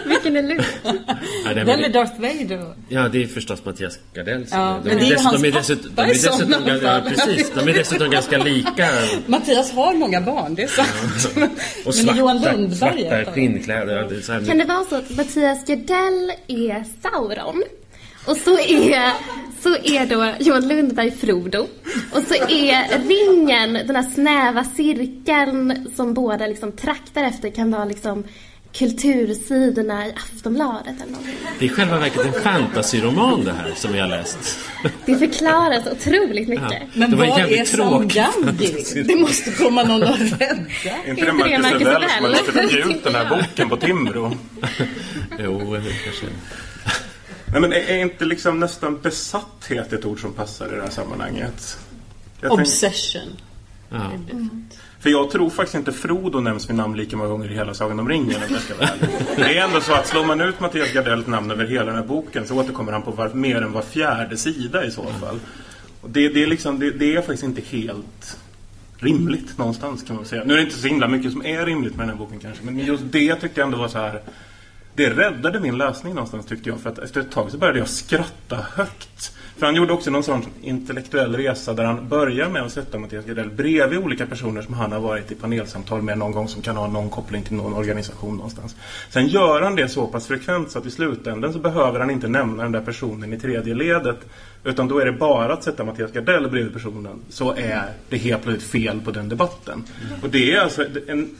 Vilken är Luke? Ja, det är Vem är Darth Vader? Ja, det är förstås Mattias Gardell. som Ja, är- men det är ju dess- hans de är dessutom, de är i sådana dessutom, ja, precis, de är dessutom ganska lika. Mattias har många barn, det är sant. Och Men Johan svarta, Lundberg är svarta skinnkläder. ja, det är så här, Kan det vara så att Mattias Gardell är Sauron? Och så är, så är då Johan Lundberg Frodo. Och så är ringen, den här snäva cirkeln som båda liksom traktar efter kan vara liksom kultursidorna i Aftonbladet eller någonting. Det är i själva verket en fantasyroman det här som vi har läst. Det förklaras otroligt mycket. Ja. Men vad är tråkigt. Samgambi? Det måste komma någon och rädda. Inte Inte det Marcus Rebell som har låtit ge ut den här boken på Timbro? Jo, kanske... Nej, men är är inte liksom nästan besatthet ett ord som passar i det här sammanhanget? Jag tänk- Obsession. Ja. För jag tror faktiskt inte Frodo nämns vid namn lika många gånger i hela Sagan om ringen om jag ska. Det är ändå så att slår man ut Mattias Gardells namn över hela den här boken så återkommer han på var, mer än var fjärde sida i så fall. Och det, det, är liksom, det, det är faktiskt inte helt rimligt någonstans kan man säga. Nu är det inte så himla mycket som är rimligt med den här boken kanske, men just det tyckte jag ändå var så här det räddade min läsning någonstans tyckte jag. För att efter ett tag så började jag skratta högt. För han gjorde också någon sån intellektuell resa där han börjar med att sätta Mattias Gardell bredvid olika personer som han har varit i panelsamtal med någon gång som kan ha någon koppling till någon organisation någonstans. Sen gör han det så pass frekvent så att i slutändan så behöver han inte nämna den där personen i tredje ledet. Utan då är det bara att sätta Mattias Gardell bredvid personen så är det helt plötsligt fel på den debatten. Och det är alltså en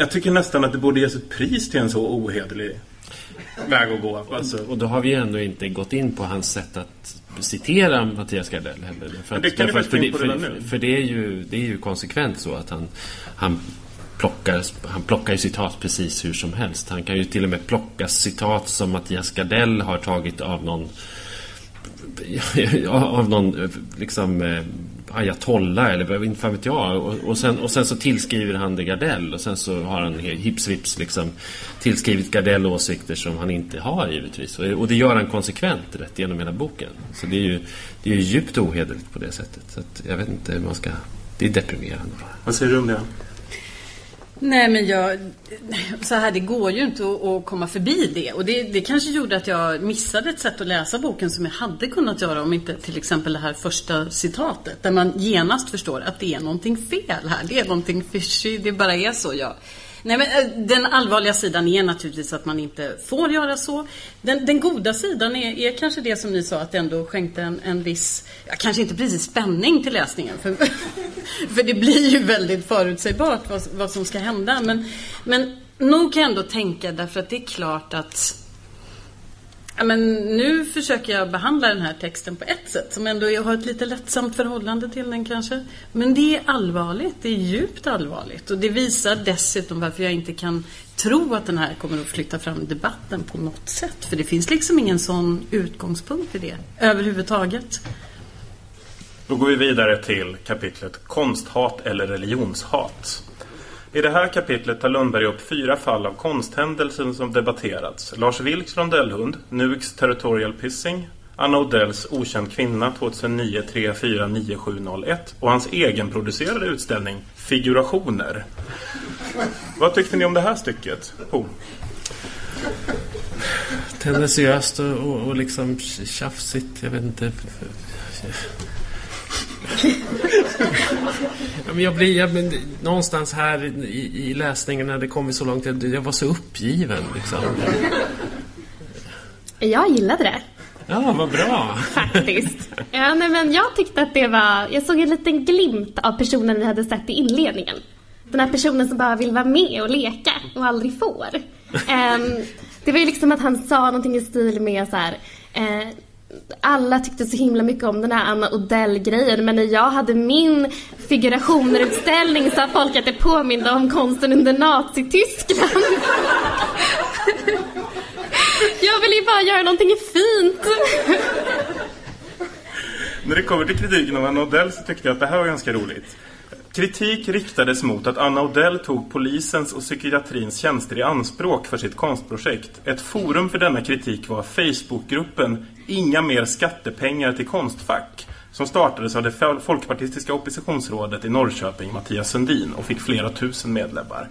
jag tycker nästan att det borde ges ett pris till en så ohederlig väg att gå. Alltså, Och då har vi ändå inte gått in på hans sätt att citera Mattias Gardell heller. För, Men det kan därför för, för, för, för det är ju, det är ju konsekvent så att han, han plockar, han plockar ju citat precis hur som helst. Han kan ju till och med plocka citat som Mattias Gardell har tagit av någon av någon eh, liksom ayatolla eller vad inte fan vet jag. Och, och, sen, och sen så tillskriver han det Gardell och sen så har han hips vips liksom tillskrivit Gardell åsikter som han inte har givetvis. Och, och det gör han konsekvent rätt genom hela boken. Så det är ju, det är ju djupt ohederligt på det sättet. Så att jag vet inte hur man ska... Det är deprimerande bara. vad säger du om det? Nej men jag, så här det går ju inte att, att komma förbi det. Och det, det kanske gjorde att jag missade ett sätt att läsa boken som jag hade kunnat göra om inte till exempel det här första citatet. Där man genast förstår att det är någonting fel här. Det är någonting fishy, det bara är så. Ja. Nej, men eh, den allvarliga sidan är naturligtvis att man inte får göra så. Den, den goda sidan är, är kanske det som ni sa att det ändå skänkte en, en viss, ja, kanske inte precis spänning till läsningen. För, för det blir ju väldigt förutsägbart vad, vad som ska hända. Men, men nog kan jag ändå tänka därför att det är klart att men nu försöker jag behandla den här texten på ett sätt som ändå jag har ett lite lättsamt förhållande till den kanske. Men det är allvarligt, det är djupt allvarligt och det visar dessutom varför jag inte kan tro att den här kommer att flytta fram debatten på något sätt. För det finns liksom ingen sån utgångspunkt i det överhuvudtaget. Då går vi vidare till kapitlet Konsthat eller religionshat. I det här kapitlet tar Lundberg upp fyra fall av konsthändelser som debatterats. Lars Vilks rondellhund, Nuiks Territorial Pissing, Anna Odells Okänd kvinna 2009 349701 och hans egenproducerade utställning Figurationer. Vad tyckte ni om det här stycket? Oh. Tendensiöst och, och, och liksom tjafsigt. Jag vet inte. ja, men jag blir, jag, men, någonstans här i, i läsningen när det kommit så långt, jag, jag var så uppgiven. Liksom. Jag gillade det. Ja, vad bra. Faktiskt. Ja, nej, men jag tyckte att det var... Jag såg en liten glimt av personen vi hade sett i inledningen. Den här personen som bara vill vara med och leka och aldrig får. Um, det var ju liksom att han sa någonting i stil med så här... Uh, alla tyckte så himla mycket om den här Anna Odell-grejen men när jag hade min figurationerutställning sa folk att det påminde om konsten under Nazityskland. jag vill ju bara göra någonting fint. När det kommer till kritiken av Anna Odell så tyckte jag att det här var ganska roligt. Kritik riktades mot att Anna Odell tog polisens och psykiatrins tjänster i anspråk för sitt konstprojekt. Ett forum för denna kritik var Facebookgruppen Inga mer skattepengar till Konstfack som startades av det folkpartistiska oppositionsrådet i Norrköping, Mattias Sundin, och fick flera tusen medlemmar.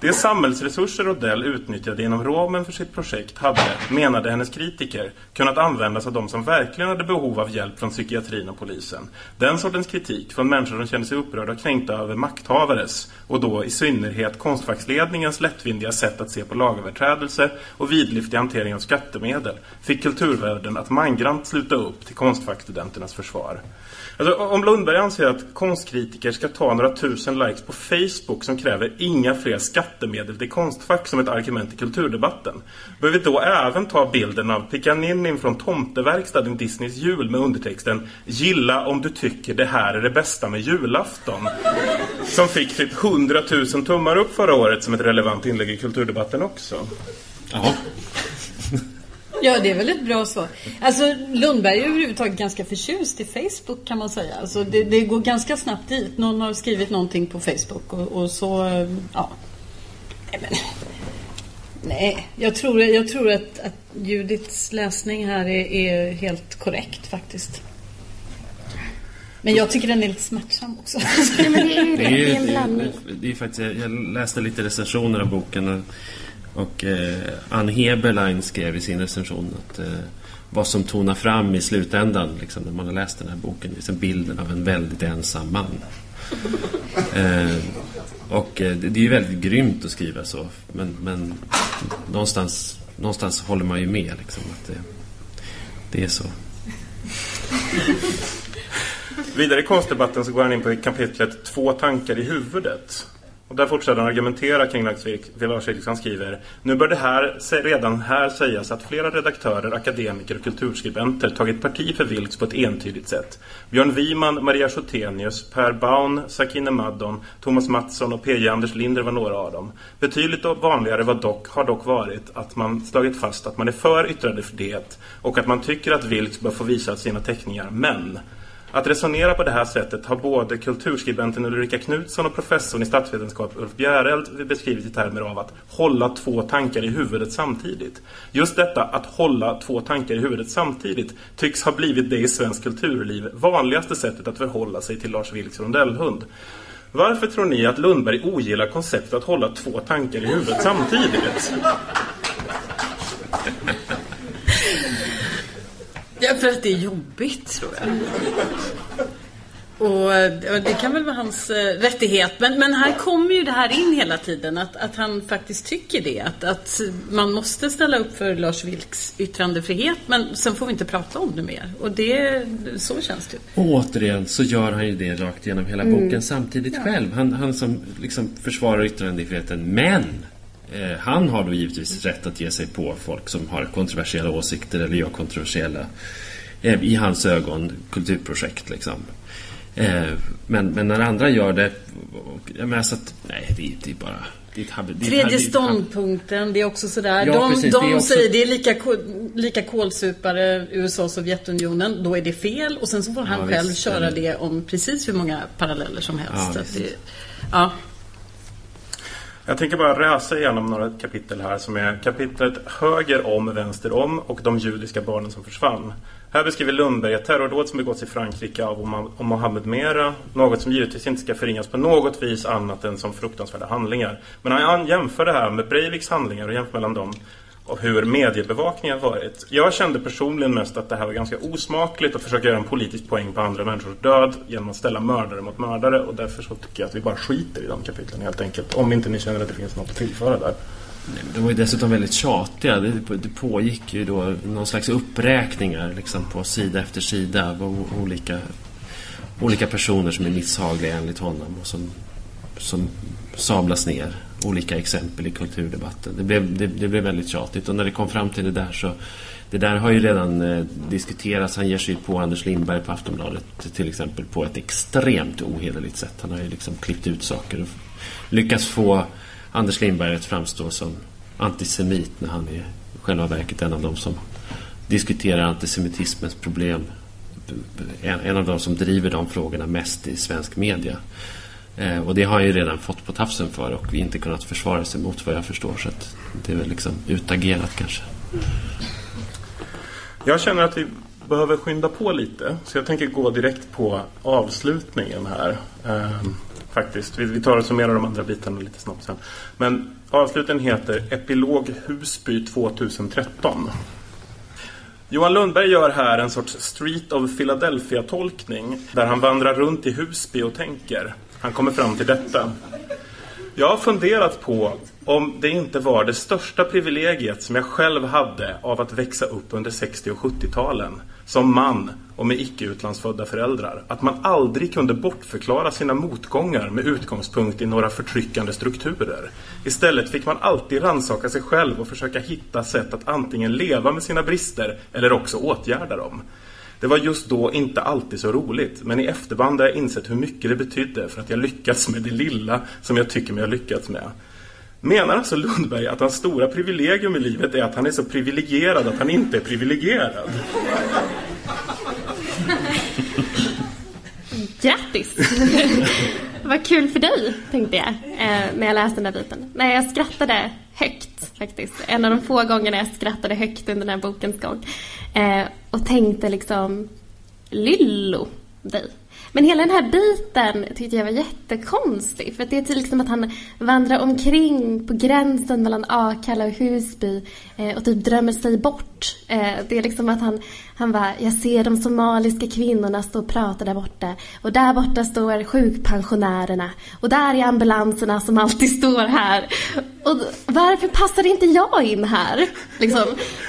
De samhällsresurser Odell utnyttjade inom ramen för sitt projekt hade, menade hennes kritiker, kunnat användas av de som verkligen hade behov av hjälp från psykiatrin och polisen. Den sortens kritik från människor som kände sig upprörda och kränkta över makthavares, och då i synnerhet konstfacksledningens lättvindiga sätt att se på lagöverträdelse och vidlyftig hantering av skattemedel, fick kulturvärlden att mangrant sluta upp till konstfackstudenternas försvar. Alltså, om Lundberg anser att konstkritiker ska ta några tusen likes på Facebook som kräver inga fler skattemedel till Konstfack som ett argument i kulturdebatten. Bör vi då även ta bilden av Pikaninin från Tomteverkstaden Disneys jul med undertexten Gilla om du tycker det här är det bästa med julafton. Som fick typ 100 000 tummar upp förra året som ett relevant inlägg i kulturdebatten också. Ja. Ja, det är väl ett bra svar. Alltså, Lundberg är överhuvudtaget ganska förtjust i Facebook kan man säga. Alltså, det, det går ganska snabbt dit. Någon har skrivit någonting på Facebook och, och så, ja. Nej, men, nej, jag tror, jag tror att, att Judiths läsning här är, är helt korrekt faktiskt. Men jag tycker den är lite smärtsam också. Nej, men det är ju det. Det är en det, blandning. är, det är faktiskt, jag läste lite recensioner av boken och, och eh, Ann Heberlein skrev i sin recension att eh, vad som tonar fram i slutändan liksom, när man har läst den här boken är liksom bilden av en väldigt ensam man. Eh, och eh, det, det är ju väldigt grymt att skriva så men, men någonstans, någonstans håller man ju med liksom, att det, det är så. Vidare i konstdebatten så går han in på kapitlet Två tankar i huvudet. Och där fortsätter han argumentera kring Lars Vilks. Han skriver Nu bör det här redan här sägas att flera redaktörer, akademiker och kulturskribenter tagit parti för Vilks på ett entydigt sätt. Björn Wiman, Maria Schotenius, Per Baun, Sakine Maddon, Thomas Mattsson och P.J. Anders Linder var några av dem. Betydligt vanligare var dock, har dock varit att man slagit fast att man är för yttrandefrihet och att man tycker att Vilks bör få visa sina teckningar, men att resonera på det här sättet har både kulturskribenten Ulrika Knutsson och professorn i statsvetenskap Ulf Bjereld beskrivit i termer av att hålla två tankar i huvudet samtidigt. Just detta att hålla två tankar i huvudet samtidigt tycks ha blivit det i svensk kulturliv vanligaste sättet att förhålla sig till Lars Vilks rondellhund. Varför tror ni att Lundberg ogillar konceptet att hålla två tankar i huvudet samtidigt? Ja, för att det är jobbigt tror jag. Och det kan väl vara hans eh, rättighet. Men, men här kommer ju det här in hela tiden. Att, att han faktiskt tycker det. Att, att man måste ställa upp för Lars Vilks yttrandefrihet. Men sen får vi inte prata om det mer. Och det, så känns det. Och återigen så gör han ju det rakt genom hela boken samtidigt själv. Han, han som liksom försvarar yttrandefriheten. Men han har då givetvis rätt att ge sig på folk som har kontroversiella åsikter eller gör kontroversiella, eh, i hans ögon, kulturprojekt. Liksom. Eh, men, men när andra gör det, jag menar så att, nej, det, det är bara... Det är habit- det är Tredje ståndpunkten, det är också sådär. Ja, de precis, de det också- säger det är lika, lika kolsupare USA och Sovjetunionen. Då är det fel. Och sen så får han Ja, själv visst, köra det om precis hur många paralleller som helst. Ja, Så att visst. det, ja. Jag tänker bara rösa igenom några kapitel här som är kapitlet Höger om, vänster om och de judiska barnen som försvann. Här beskriver Lundberg ett terrordåd som begåtts i Frankrike av av Mohammed Mera. Något som givetvis inte ska förringas på något vis annat än som fruktansvärda handlingar. Men han jämför det här med Breiviks handlingar och jämför mellan dem och hur mediebevakningen har varit. Jag kände personligen mest att det här var ganska osmakligt att försöka göra en politisk poäng på andra människors död genom att ställa mördare mot mördare och därför så tycker jag att vi bara skiter i de kapitlen helt enkelt. Om inte ni känner att det finns något att tillföra där. Nej, De var ju dessutom väldigt tjatiga. Det, det pågick ju då någon slags uppräkningar liksom på sida efter sida av olika, olika personer som är misshagliga enligt honom och som, som sablas ner. Olika exempel i kulturdebatten. Det blev, det, det blev väldigt tjatigt och när det kom fram till det där så det där har ju redan eh, diskuterats. Han ger sig på Anders Lindberg på Aftonbladet till exempel på ett extremt ohederligt sätt. Han har ju liksom klippt ut saker och lyckats få Anders Lindberg att framstå som antisemit när han är i själva verket en av de som diskuterar antisemitismens problem. En, en av de som driver de frågorna mest i svensk media. Eh, och det har han ju redan fått på tafsen för och inte kunnat försvara sig mot vad jag förstår. Så att det är väl liksom utagerat kanske. Jag känner att vi behöver skynda på lite. Så jag tänker gå direkt på avslutningen här. Ehm, faktiskt. Vi, vi tar och summerar de andra bitarna lite snabbt sen. Men avslutningen heter Epilog Husby 2013. Johan Lundberg gör här en sorts Street of Philadelphia-tolkning där han vandrar runt i Husby och tänker. Han kommer fram till detta. Jag har funderat på om det inte var det största privilegiet som jag själv hade av att växa upp under 60 och 70-talen som man och med icke-utlandsfödda föräldrar. Att man aldrig kunde bortförklara sina motgångar med utgångspunkt i några förtryckande strukturer. Istället fick man alltid rannsaka sig själv och försöka hitta sätt att antingen leva med sina brister eller också åtgärda dem. Det var just då inte alltid så roligt, men i efterband har jag insett hur mycket det betydde för att jag lyckats med det lilla som jag tycker mig ha lyckats med. Menar alltså Lundberg att hans stora privilegium i livet är att han är så privilegierad att han inte är privilegierad? Grattis! Vad kul för dig, tänkte jag eh, när jag läste den där biten. Nej, jag skrattade högt faktiskt. En av de få gångerna jag skrattade högt under den här bokens gång. Eh, och tänkte liksom, Lyllo, dig. Men hela den här biten tyckte jag var jättekonstig. För det är typ till liksom att han vandrar omkring på gränsen mellan Akalla och Husby eh, och typ drömmer sig bort. Eh, det är liksom att han, han bara, jag ser de somaliska kvinnorna stå och prata där borta. Och där borta står sjukpensionärerna. Och där är ambulanserna som alltid står här. Och varför passar inte jag in här? Liksom,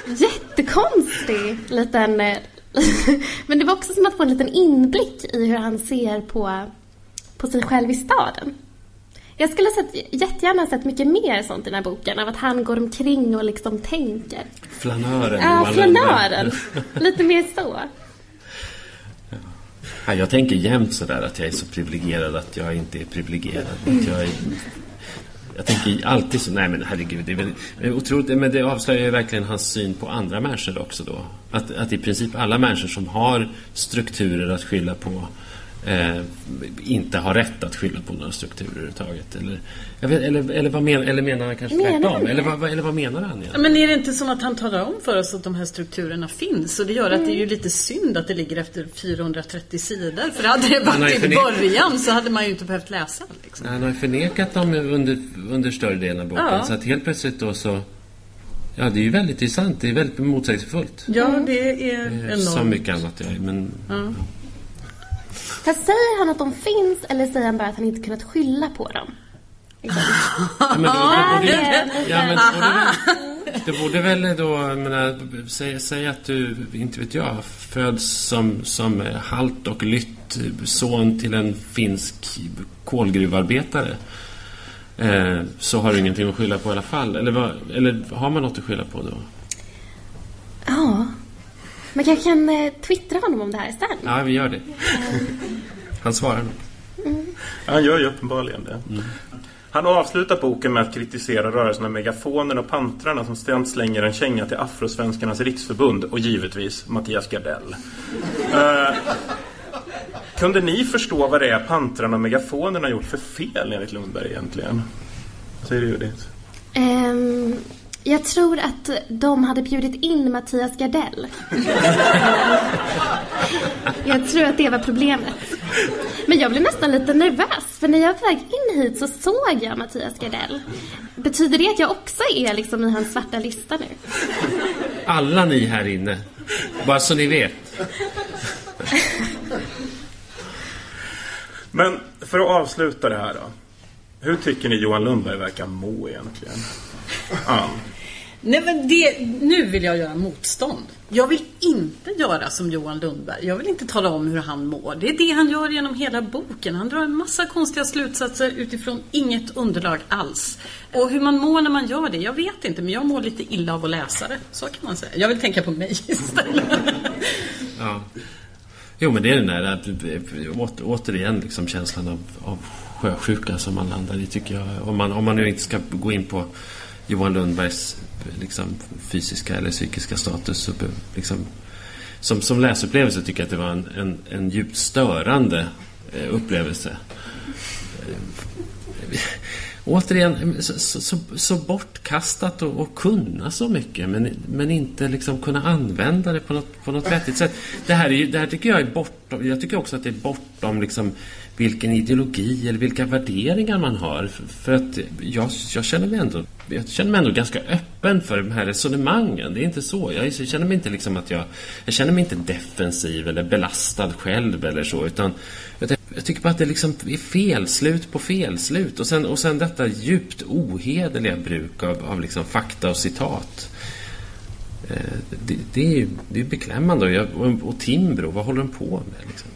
jättekonstig liten eh, men det var också som att få en liten inblick i hur han ser på, på sig själv i staden. Jag skulle ha sett, jättegärna sett mycket mer sånt i den här boken, av att han går omkring och liksom tänker. Flanören. Ja, Lundberg. flanören. Lite mer så. Ja, jag tänker jämt sådär att jag är så privilegierad att jag inte är privilegierad. Att jag, är, jag tänker alltid så, nej men herregud, det är väl otroligt, men det avslöjar ju verkligen hans syn på andra människor också då. Att, att i princip alla människor som har strukturer att skylla på eh, inte har rätt att skylla på några strukturer överhuvudtaget. Eller, jag vet, eller, eller, vad men, eller menar han kanske Menar tvärtom? Eller vad, eller vad menar han egentligen? Men är det inte som att han talar om för oss att de här strukturerna finns? Och det gör att det är ju lite synd att det ligger efter 430 sidor. För hade det varit i början så hade man ju inte behövt läsa. Liksom. Han har ju förnekat dem under, under större delen av boken. Ja. Så att helt plötsligt då så... Ja, det är ju väldigt intressant. Det är väldigt motsägelsefullt. Ja, det är Eh, Som enormt. mycket annat. Ja, men, Fast säger han att de finns eller säger han bara att han inte kunnat skylla på dem? Liksom. ja, men, det, borde, det- ja, men det, borde, väl- då... Jag menar, säg, säg att du, inte vet jag, föds som, som halt och lytt son till en finsk kolgruvarbetare. eh, så har du ingenting att skylla på i alla fall. Eller, eller har man något att skylla på då? Ja. Man kanske kan eh, twittra honom om det här sen. Ja, vi gör det. Han svarar nog. Han gör ju uppenbarligen det. Han avslutar boken med att kritisera rörelserna Megafonen och Pantrarna som ständigt slänger en känga till Afrosvenskarnas riksförbund och givetvis Mattias Gardell. Eh, kunde ni förstå vad det är Pantrarna och Megafonen har gjort för fel enligt Lundberg egentligen? Vad säger du Judith? Ehm, jag tror att de hade bjudit in Mattias Gardell. jag tror att det var problemet. Men jag blev nästan lite nervös, för när jag var på väg in hit så såg jag Mattias Gardell. Betyder det att jag också är liksom i hans svarta lista nu? Alla ni här inne. Bara så ni vet. Men för att avsluta det här då. Hur tycker ni Johan Lundberg verkar må egentligen? Ann? Nej men det, nu vill jag göra motstånd. Jag vill inte göra som Johan Lundberg. Jag vill inte tala om hur han mår. Det är det han gör genom hela boken. Han drar en massa konstiga slutsatser utifrån inget underlag alls. Och hur man mår när man gör det, jag vet inte. Men jag mår lite illa av att läsa det. Så kan man säga. Jag vill tänka på mig istället. Ja. Jo, men det är den där, eh, återigen, liksom känslan av, av sjösjuka som man landar i, tycker jag. Om man, om man nu inte ska gå in på Johan Lundbergs liksom, fysiska eller psykiska status. Så, liksom, som, som läsupplevelse tycker jag att det var en, en, en djupt störande eh, upplevelse. Eh, återigen, så, så, så, bortkastat och, och kunna så mycket men, men inte liksom kunna använda det på något, på något vettigt sätt. Det här, är, ju- det här tycker jag är bortom, jag tycker också att det är bortom liksom vilken ideologi eller vilka värderingar man har. För, att jag, jag, känner mig ändå, jag känner mig ändå ganska öppen för de här resonemangen. Det är inte så. Jag, jag känner mig inte liksom att jag... Jag känner mig inte defensiv eller belastad själv eller så. Utan jag, jag tycker bara att det liksom är felslut på felslut. Och sen, och sen detta djupt ohederliga bruk av, av liksom fakta och citat. Eh, det, det är ju det är beklämmande. Och, jag, och, och Timbro, vad håller de på med? Liksom?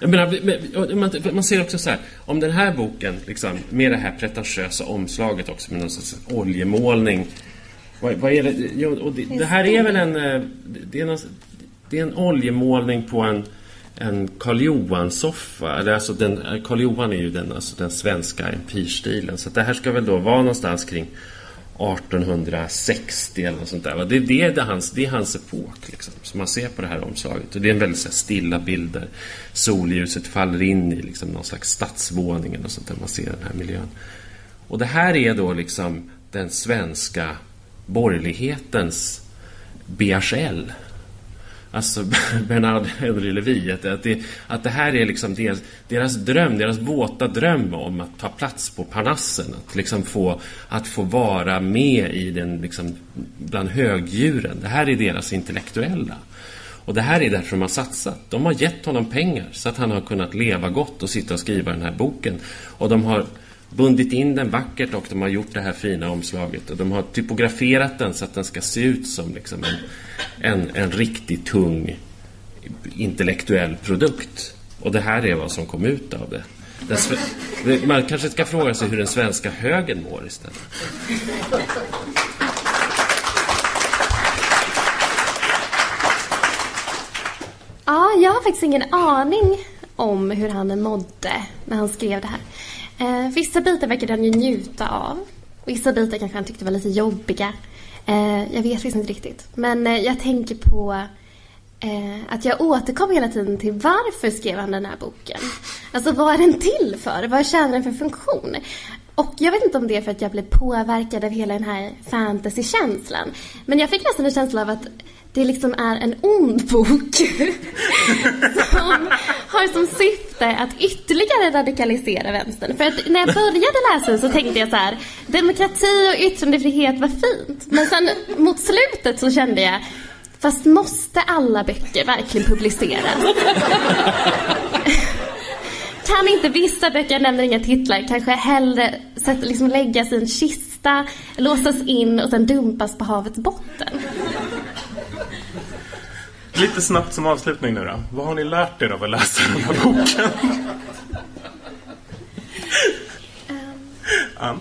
Jag menar, man, man ser också så här, om den här boken, liksom, med det här pretentiösa omslaget också, med någon sorts oljemålning. Vad, vad är det? Jo, och det, det här är väl en... Eh, det är, någon, det är en oljemålning på en, en Karl Johan-soffa. Alltså den, eh, Karl Johan är ju den, alltså den svenska empirstilen. Så det här ska väl då vara någonstans kring 1860 eller något sånt där. Det, det, är det, hans, det är hans epok, liksom, som man ser på det här omslaget. Och det är en väldigt så här, stilla bild där solljuset faller in i liksom, någon slags stadsvåning eller sånt där man ser den här miljön. Och det här är då liksom den svenska borgerlighetens BHL. Alltså Bernard Henry Levy. Att, att, det, att det här är liksom deras, deras dröm, deras våta dröm om att ta plats på Parnassen. Att liksom få, att få vara med i den, liksom, bland högdjuren. Det här är deras intellektuella. Och det här är därför de har satsat. De har gett honom pengar så att han har kunnat leva gott och sitta och skriva den här boken. Och de har bundit in den vackert och de har gjort det här fina omslaget. Och de har typograferat den så att den ska se ut som liksom en, en, en riktigt tung intellektuell produkt. Och det här är vad som kom ut av det. Den Man kanske ska fråga sig hur den svenska högern mår istället. Ja, jag har faktiskt ingen aning om hur han mådde när han skrev det här. Eh, vissa bitar verkade han ju njuta av. Vissa bitar kanske han tyckte var lite jobbiga. Eh, jag vet faktiskt inte riktigt. Men eh, jag tänker på eh, att jag återkommer hela tiden till varför skrev han den här boken? Alltså vad är den till för? Vad tjänar den för funktion? Och jag vet inte om det är för att jag blev påverkad av hela den här fantasykänslan. Men jag fick nästan en känsla av att det liksom är en ond bok. som har som syfte att ytterligare radikalisera vänstern. För att när jag började läsa den så tänkte jag så här, demokrati och yttrandefrihet var fint. Men sen mot slutet så kände jag, fast måste alla böcker verkligen publiceras? Kan inte vissa böcker, jag nämner inga titlar, kanske hellre sätt, liksom läggas i en kista, låsas in och sen dumpas på havets botten? Lite snabbt som avslutning nu då. Vad har ni lärt er av att läsa den här boken? Ann?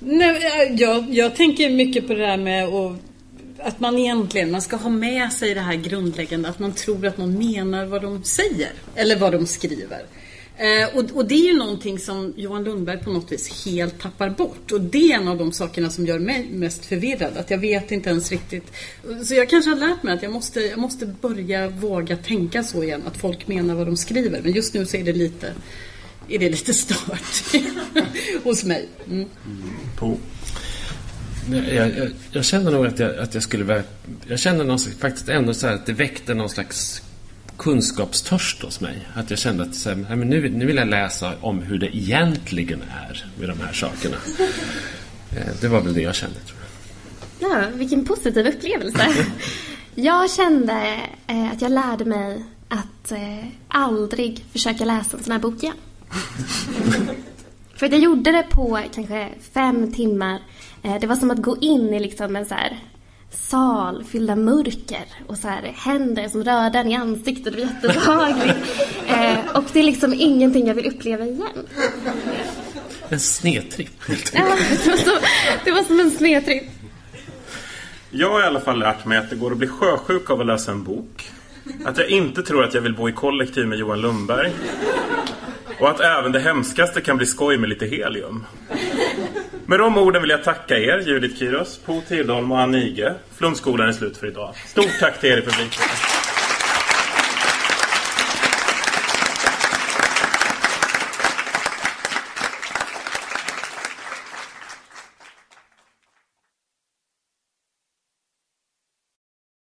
Nej, jag, jag tänker mycket på det där med att, att man egentligen man ska ha med sig det här grundläggande att man tror att någon menar vad de säger eller vad de skriver. Eh, och, och, det är ju någonting som Johan Lundberg på något vis helt tappar bort. Och det är en av de sakerna som gör mig mest förvirrad. Att jag vet inte ens riktigt. Så jag kanske har lärt mig att jag måste, jag måste börja våga tänka så igen. Att folk menar vad de skriver. Men just nu så är det lite, är det lite stört hos mig. Mm. På. Jag, jag, jag, känner nog att jag, att jag skulle... Jag känner någon, faktiskt ändå så att det väckte någon slags kunskapstörst hos mig. Att jag kände att så här, nu, nu vill jag läsa om hur det egentligen är med de här sakerna. Eh, det var väl det jag kände, tror jag. Ja, vilken positiv upplevelse. Jag kände eh, att jag lärde mig att eh, aldrig försöka läsa en sån här bok igen. För jag gjorde det på kanske fem timmar. Det var som att gå in i liksom en så här sal fylld av mörker och så här, händer som rörde en i ansiktet. Det var jättebehagligt. eh, och det är liksom ingenting jag vill uppleva igen. En snedtripp, Ja, det var, så, det var som en snedtripp. Jag har i alla fall lärt mig att det går att bli sjösjuk av att läsa en bok. Att jag inte tror att jag vill bo i kollektiv med Johan Lundberg. Och att även det hemskaste kan bli skoj med lite helium. Med de orden vill jag tacka er, Judith Kyros, Po Tidholm och Ann Nige. Flumskolan är slut för idag. Stort tack till er i publiken.